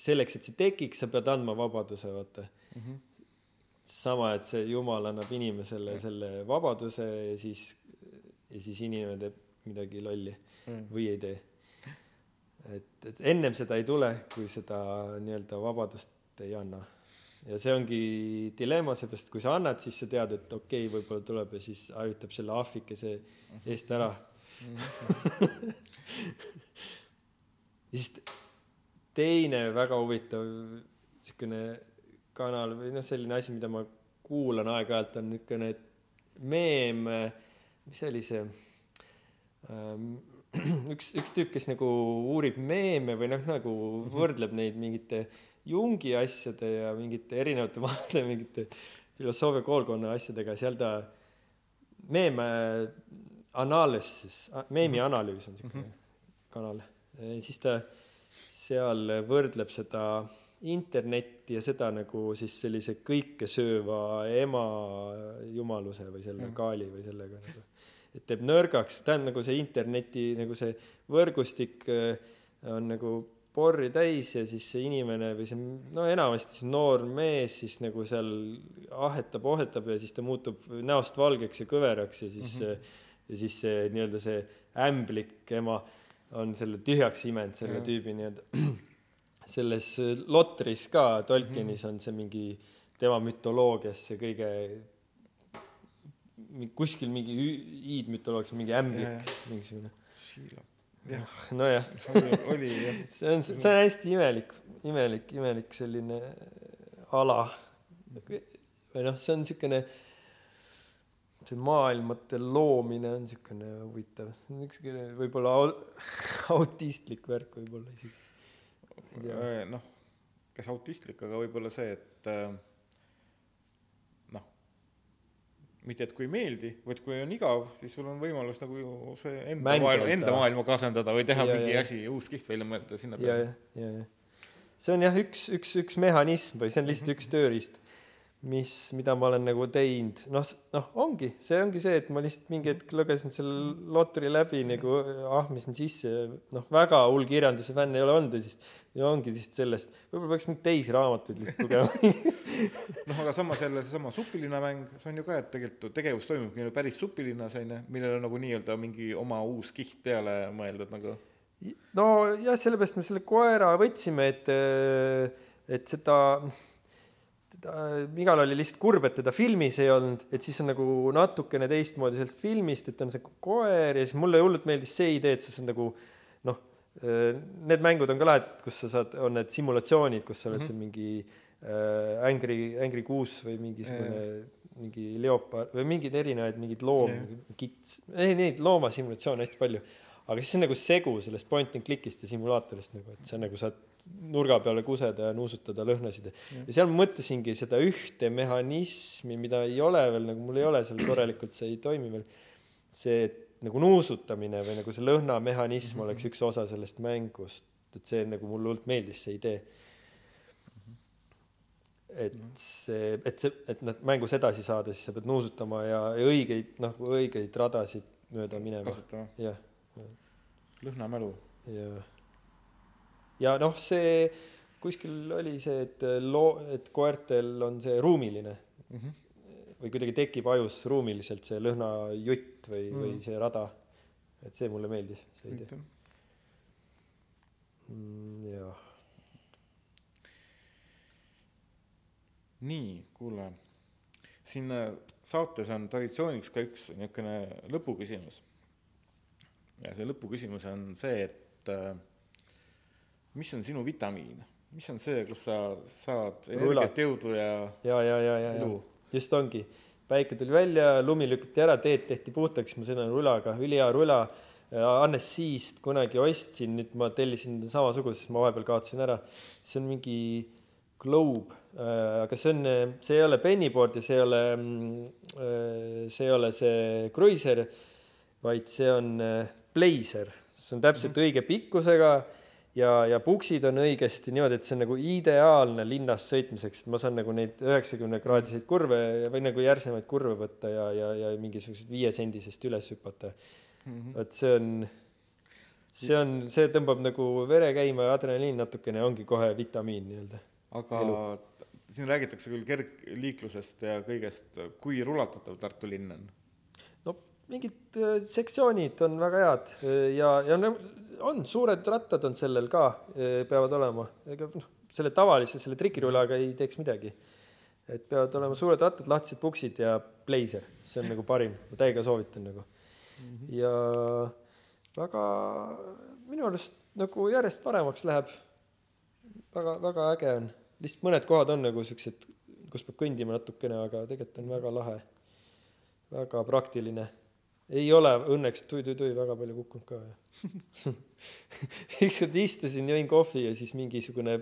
selleks, et see tekiks, sa pead andma vabaduse, vaata mm. -hmm sama, et see Jumal annab inimesele selle vabaduse ja siis, ja siis inimene teeb midagi lolli mm. või ei tee. Et, et ennem seda ei tule, kui seda nii-öelda vabadust ei anna. ja see ongi dilemma, seepärast kui sa annad, siis sa tead, et okei okay,, võib-olla tuleb ja siis ajutab selle ahvikese eest ära ja siis teine väga huvitav niisugune kanal või noh, selline asi, mida ma kuulan aeg-ajalt, on niisugune meem, mis see oli see ähm,, üks, üks tüüp, kes nagu uurib meeme või noh, nagu võrdleb neid mingite Jungi asjade ja mingite erinevate maade mingite filosoofia koolkonna asjadega, seal ta meeme analüüsis, meemi analüüs on niisugune mm -hmm. kanal, siis ta seal võrdleb seda internetti ja seda nagu siis sellise kõikesööva ema jumaluse või selle mm. kaali või sellega nagu, et teeb nõrgaks, tähendab nagu see interneti nagu see võrgustik äh, on nagu porri täis ja siis see inimene või see, no enamasti see noor mees siis nagu seal ahetab, ohetab ja siis ta muutub näost valgeks ja kõveraks ja siis mm, -hmm. ja siis see nii-öelda see ämblik ema on selle tühjaks imenud, selle mm -hmm. tüübi nii-öelda selles Lotris ka Tolkienis on see mingi tema mütoloogias see kõige kuskil mingi hiidmütoloogias mingi ämblik mingisugune. jah, nojah. oli jah. see on, see on hästi imelik, imelik, imelik selline ala. või noh, see on niisugune, see maailmate loomine on niisugune huvitav, niisugune võib-olla autistlik värk võib-olla isegi Äh, noh, kes autistlik, aga võib-olla see, et äh, noh, mitte et kui ei meeldi, vaid kui on igav, siis sul on võimalus nagu ju see enda maailma, enda maailma kasendada või teha ja, mingi ja. asi, uus kiht välja mõelda sinna peale. see on jah, üks, üks, üks mehhanism või see on lihtsalt mm -hmm. üks tööriist mis, mida ma olen nagu teinud, noh, noh, ongi, see ongi see, et ma lihtsalt mingi hetk lugesin selle lotri läbi nagu ahmisin sisse, noh, väga hull kirjanduse fänn ei ole olnud ja siis ja ongi lihtsalt sellest, võib-olla peaks mingeid teisi raamatuid lihtsalt lugema. Noh, aga samas jälle seesama supilinna mäng, see on ju ka, et tegelikult tegevus toimubki ju päris supilinnas onju, millel on nagu nii-öelda mingi oma uus kiht peale mõeldud nagu. nojah, sellepärast me selle koera võtsime, et, et seda Migal oli lihtsalt kurb, et teda filmis ei olnud, et siis on nagu natukene teistmoodi sellest filmist, et on see koer ja siis mulle hullult meeldis see idee, et see on nagu noh, need mängud on ka lahedad, kus sa saad, on need simulatsioonid, kus sa oled mm -hmm. seal mingi äh, Angry, Angry Goose või mingisugune yeah. mingi leopard või mingeid erinevaid mingeid loomi yeah., kits, ei neid loomasimulatsioone hästi palju aga siis on nagu segu sellest point and click'ist ja simulaatorist nagu, et see on nagu saad nurga peale kuseda ja nuusutada lõhnasid ja, ja seal mõtlesingi seda ühte mehhanismi, mida ei ole veel nagu mul ei ole seal korralikult, see ei toimi veel. see nagu nuusutamine või nagu see lõhnamehhanism mm -hmm. oleks üks osa sellest mängust, et see nagu mulle hullult meeldis, see idee. et see, et see, et noh, mängus edasi saada, siis sa pead nuusutama ja, ja õigeid noh, õigeid radasid mööda minema. jah lõhnamälu. jah. ja noh, see kuskil oli see, et loo, et koertel on see ruumiline mm. -hmm. või kuidagi tekib ajus ruumiliselt see lõhnajutt või mm, -hmm. või see rada. et see mulle meeldis, see idee. Mm, jah. nii, kuule, siin saates on traditsiooniks ka üks niisugune lõpuküsimus ja see lõpuküsimus on see, et äh, mis on sinu vitamiin, mis on see, kus sa saad energiat, jõudu ja ja, ja, ja, ja, ja just ongi. päike tuli välja, lumi lükati ära, teed tehti puhtaks, ma sõidan rulaga, ülihea rula. Hannes Siist kunagi ostsin, nüüd ma tellisin samasuguse, sest ma vahepeal kaotasin ära. see on mingi Globe, aga see on, see ei ole pennyboard ja see ei ole, see ei ole see Cruiser, vaid see on Blazer, see on täpselt õige pikkusega ja, ja puksid on õigesti niimoodi, et see on nagu ideaalne linnas sõitmiseks, et ma saan nagu neid üheksakümne kraadiseid kurve või nagu järsemaid kurve võtta ja, ja, ja mingisugused viiesendisest üles hüpata. vot see on, see on, see tõmbab nagu vere käima ja adrenaliin natukene ongi kohe vitamiin nii-öelda. aga Elu. siin räägitakse küll kergliiklusest ja kõigest, kui rulatatav Tartu linn on? Mingid äh, sektsioonid on väga head äh, ja, ja on suured rattad on sellel ka, peavad olema, ega noh, selle tavalise, selle trikirulaga ei teeks midagi. et peavad olema suured rattad, lahtised puksid ja pleiser, see on nagu parim, ma täiega soovitan nagu. ja väga minu arust nagu järjest paremaks läheb. väga, väga äge on, lihtsalt mõned kohad on nagu siuksed, kus peab kõndima natukene, aga tegelikult on väga lahe väga praktiline. Ei ole õnneks tui-tui-tui väga palju kukkunud ka. ükskord istusin, jõin kohvi ja siis mingisugune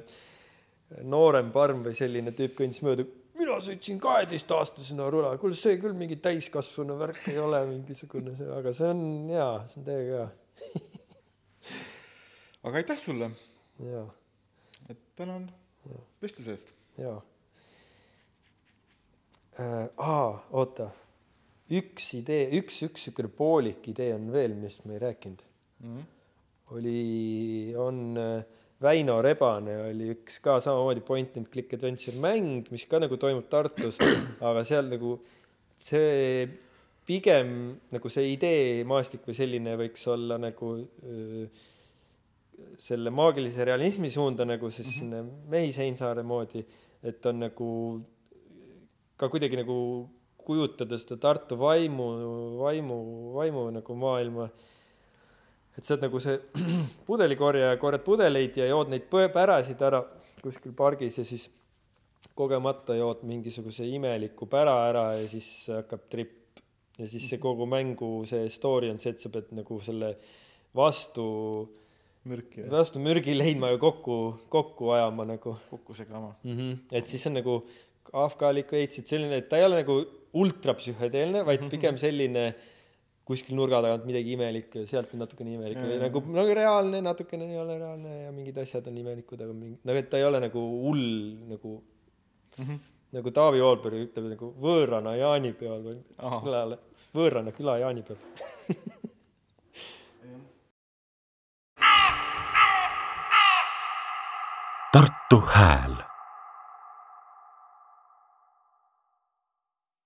noorem parm või selline tüüp kõndis mööda. mina sõitsin kaheteistaastasena rula, kuule see küll mingi täiskasvanu värk ei ole mingisugune aga see on hea, see on täiega aga aitäh sulle, hea, et tänan vestluse eest. hea äh,. aa, oota, üks idee, üks, üks siukene poolik idee on veel, millest me ei rääkinud. oli, on äh, Väino Rebane oli üks ka samamoodi point and click adventure mäng, mis ka nagu toimub Tartus, aga seal nagu see pigem nagu see ideemaastik või selline võiks olla nagu öö, selle maagilise realismi suunda nagu siis sinna Mehis Heinsaare moodi, et on nagu ka kuidagi nagu kujutada seda Tartu vaimu, vaimu, vaimu nagu maailma et sa oled nagu see pudelikorjaja, korjad pudeleid ja jood neid pärasid ära kuskil pargis ja siis kogemata jood mingisuguse imeliku pära ära ja siis hakkab tripp. ja siis see kogu mängu see story on see, et sa pead nagu selle vastu, mürki vastu mürgi leidma ja kokku, kokku ajama nagu kukkuse kama. mm. -hmm. et siis on nagu afgaalik veits, et selline, et ta ei ole nagu ultrapsühhedeelne, vaid pigem selline kuskil nurga tagant midagi imelikku ja sealt on natukene imelik Ja, või nagu, nagu reaalne, natukene ei ole reaalne ja mingid asjad on imelikud, aga mingi, nagu et ta ei ole nagu hull nagu nagu Taavi Oolberg ütleb nagu võõrana jaanipeol või külale, võõrana küla jaanipeol. Tartu Hääl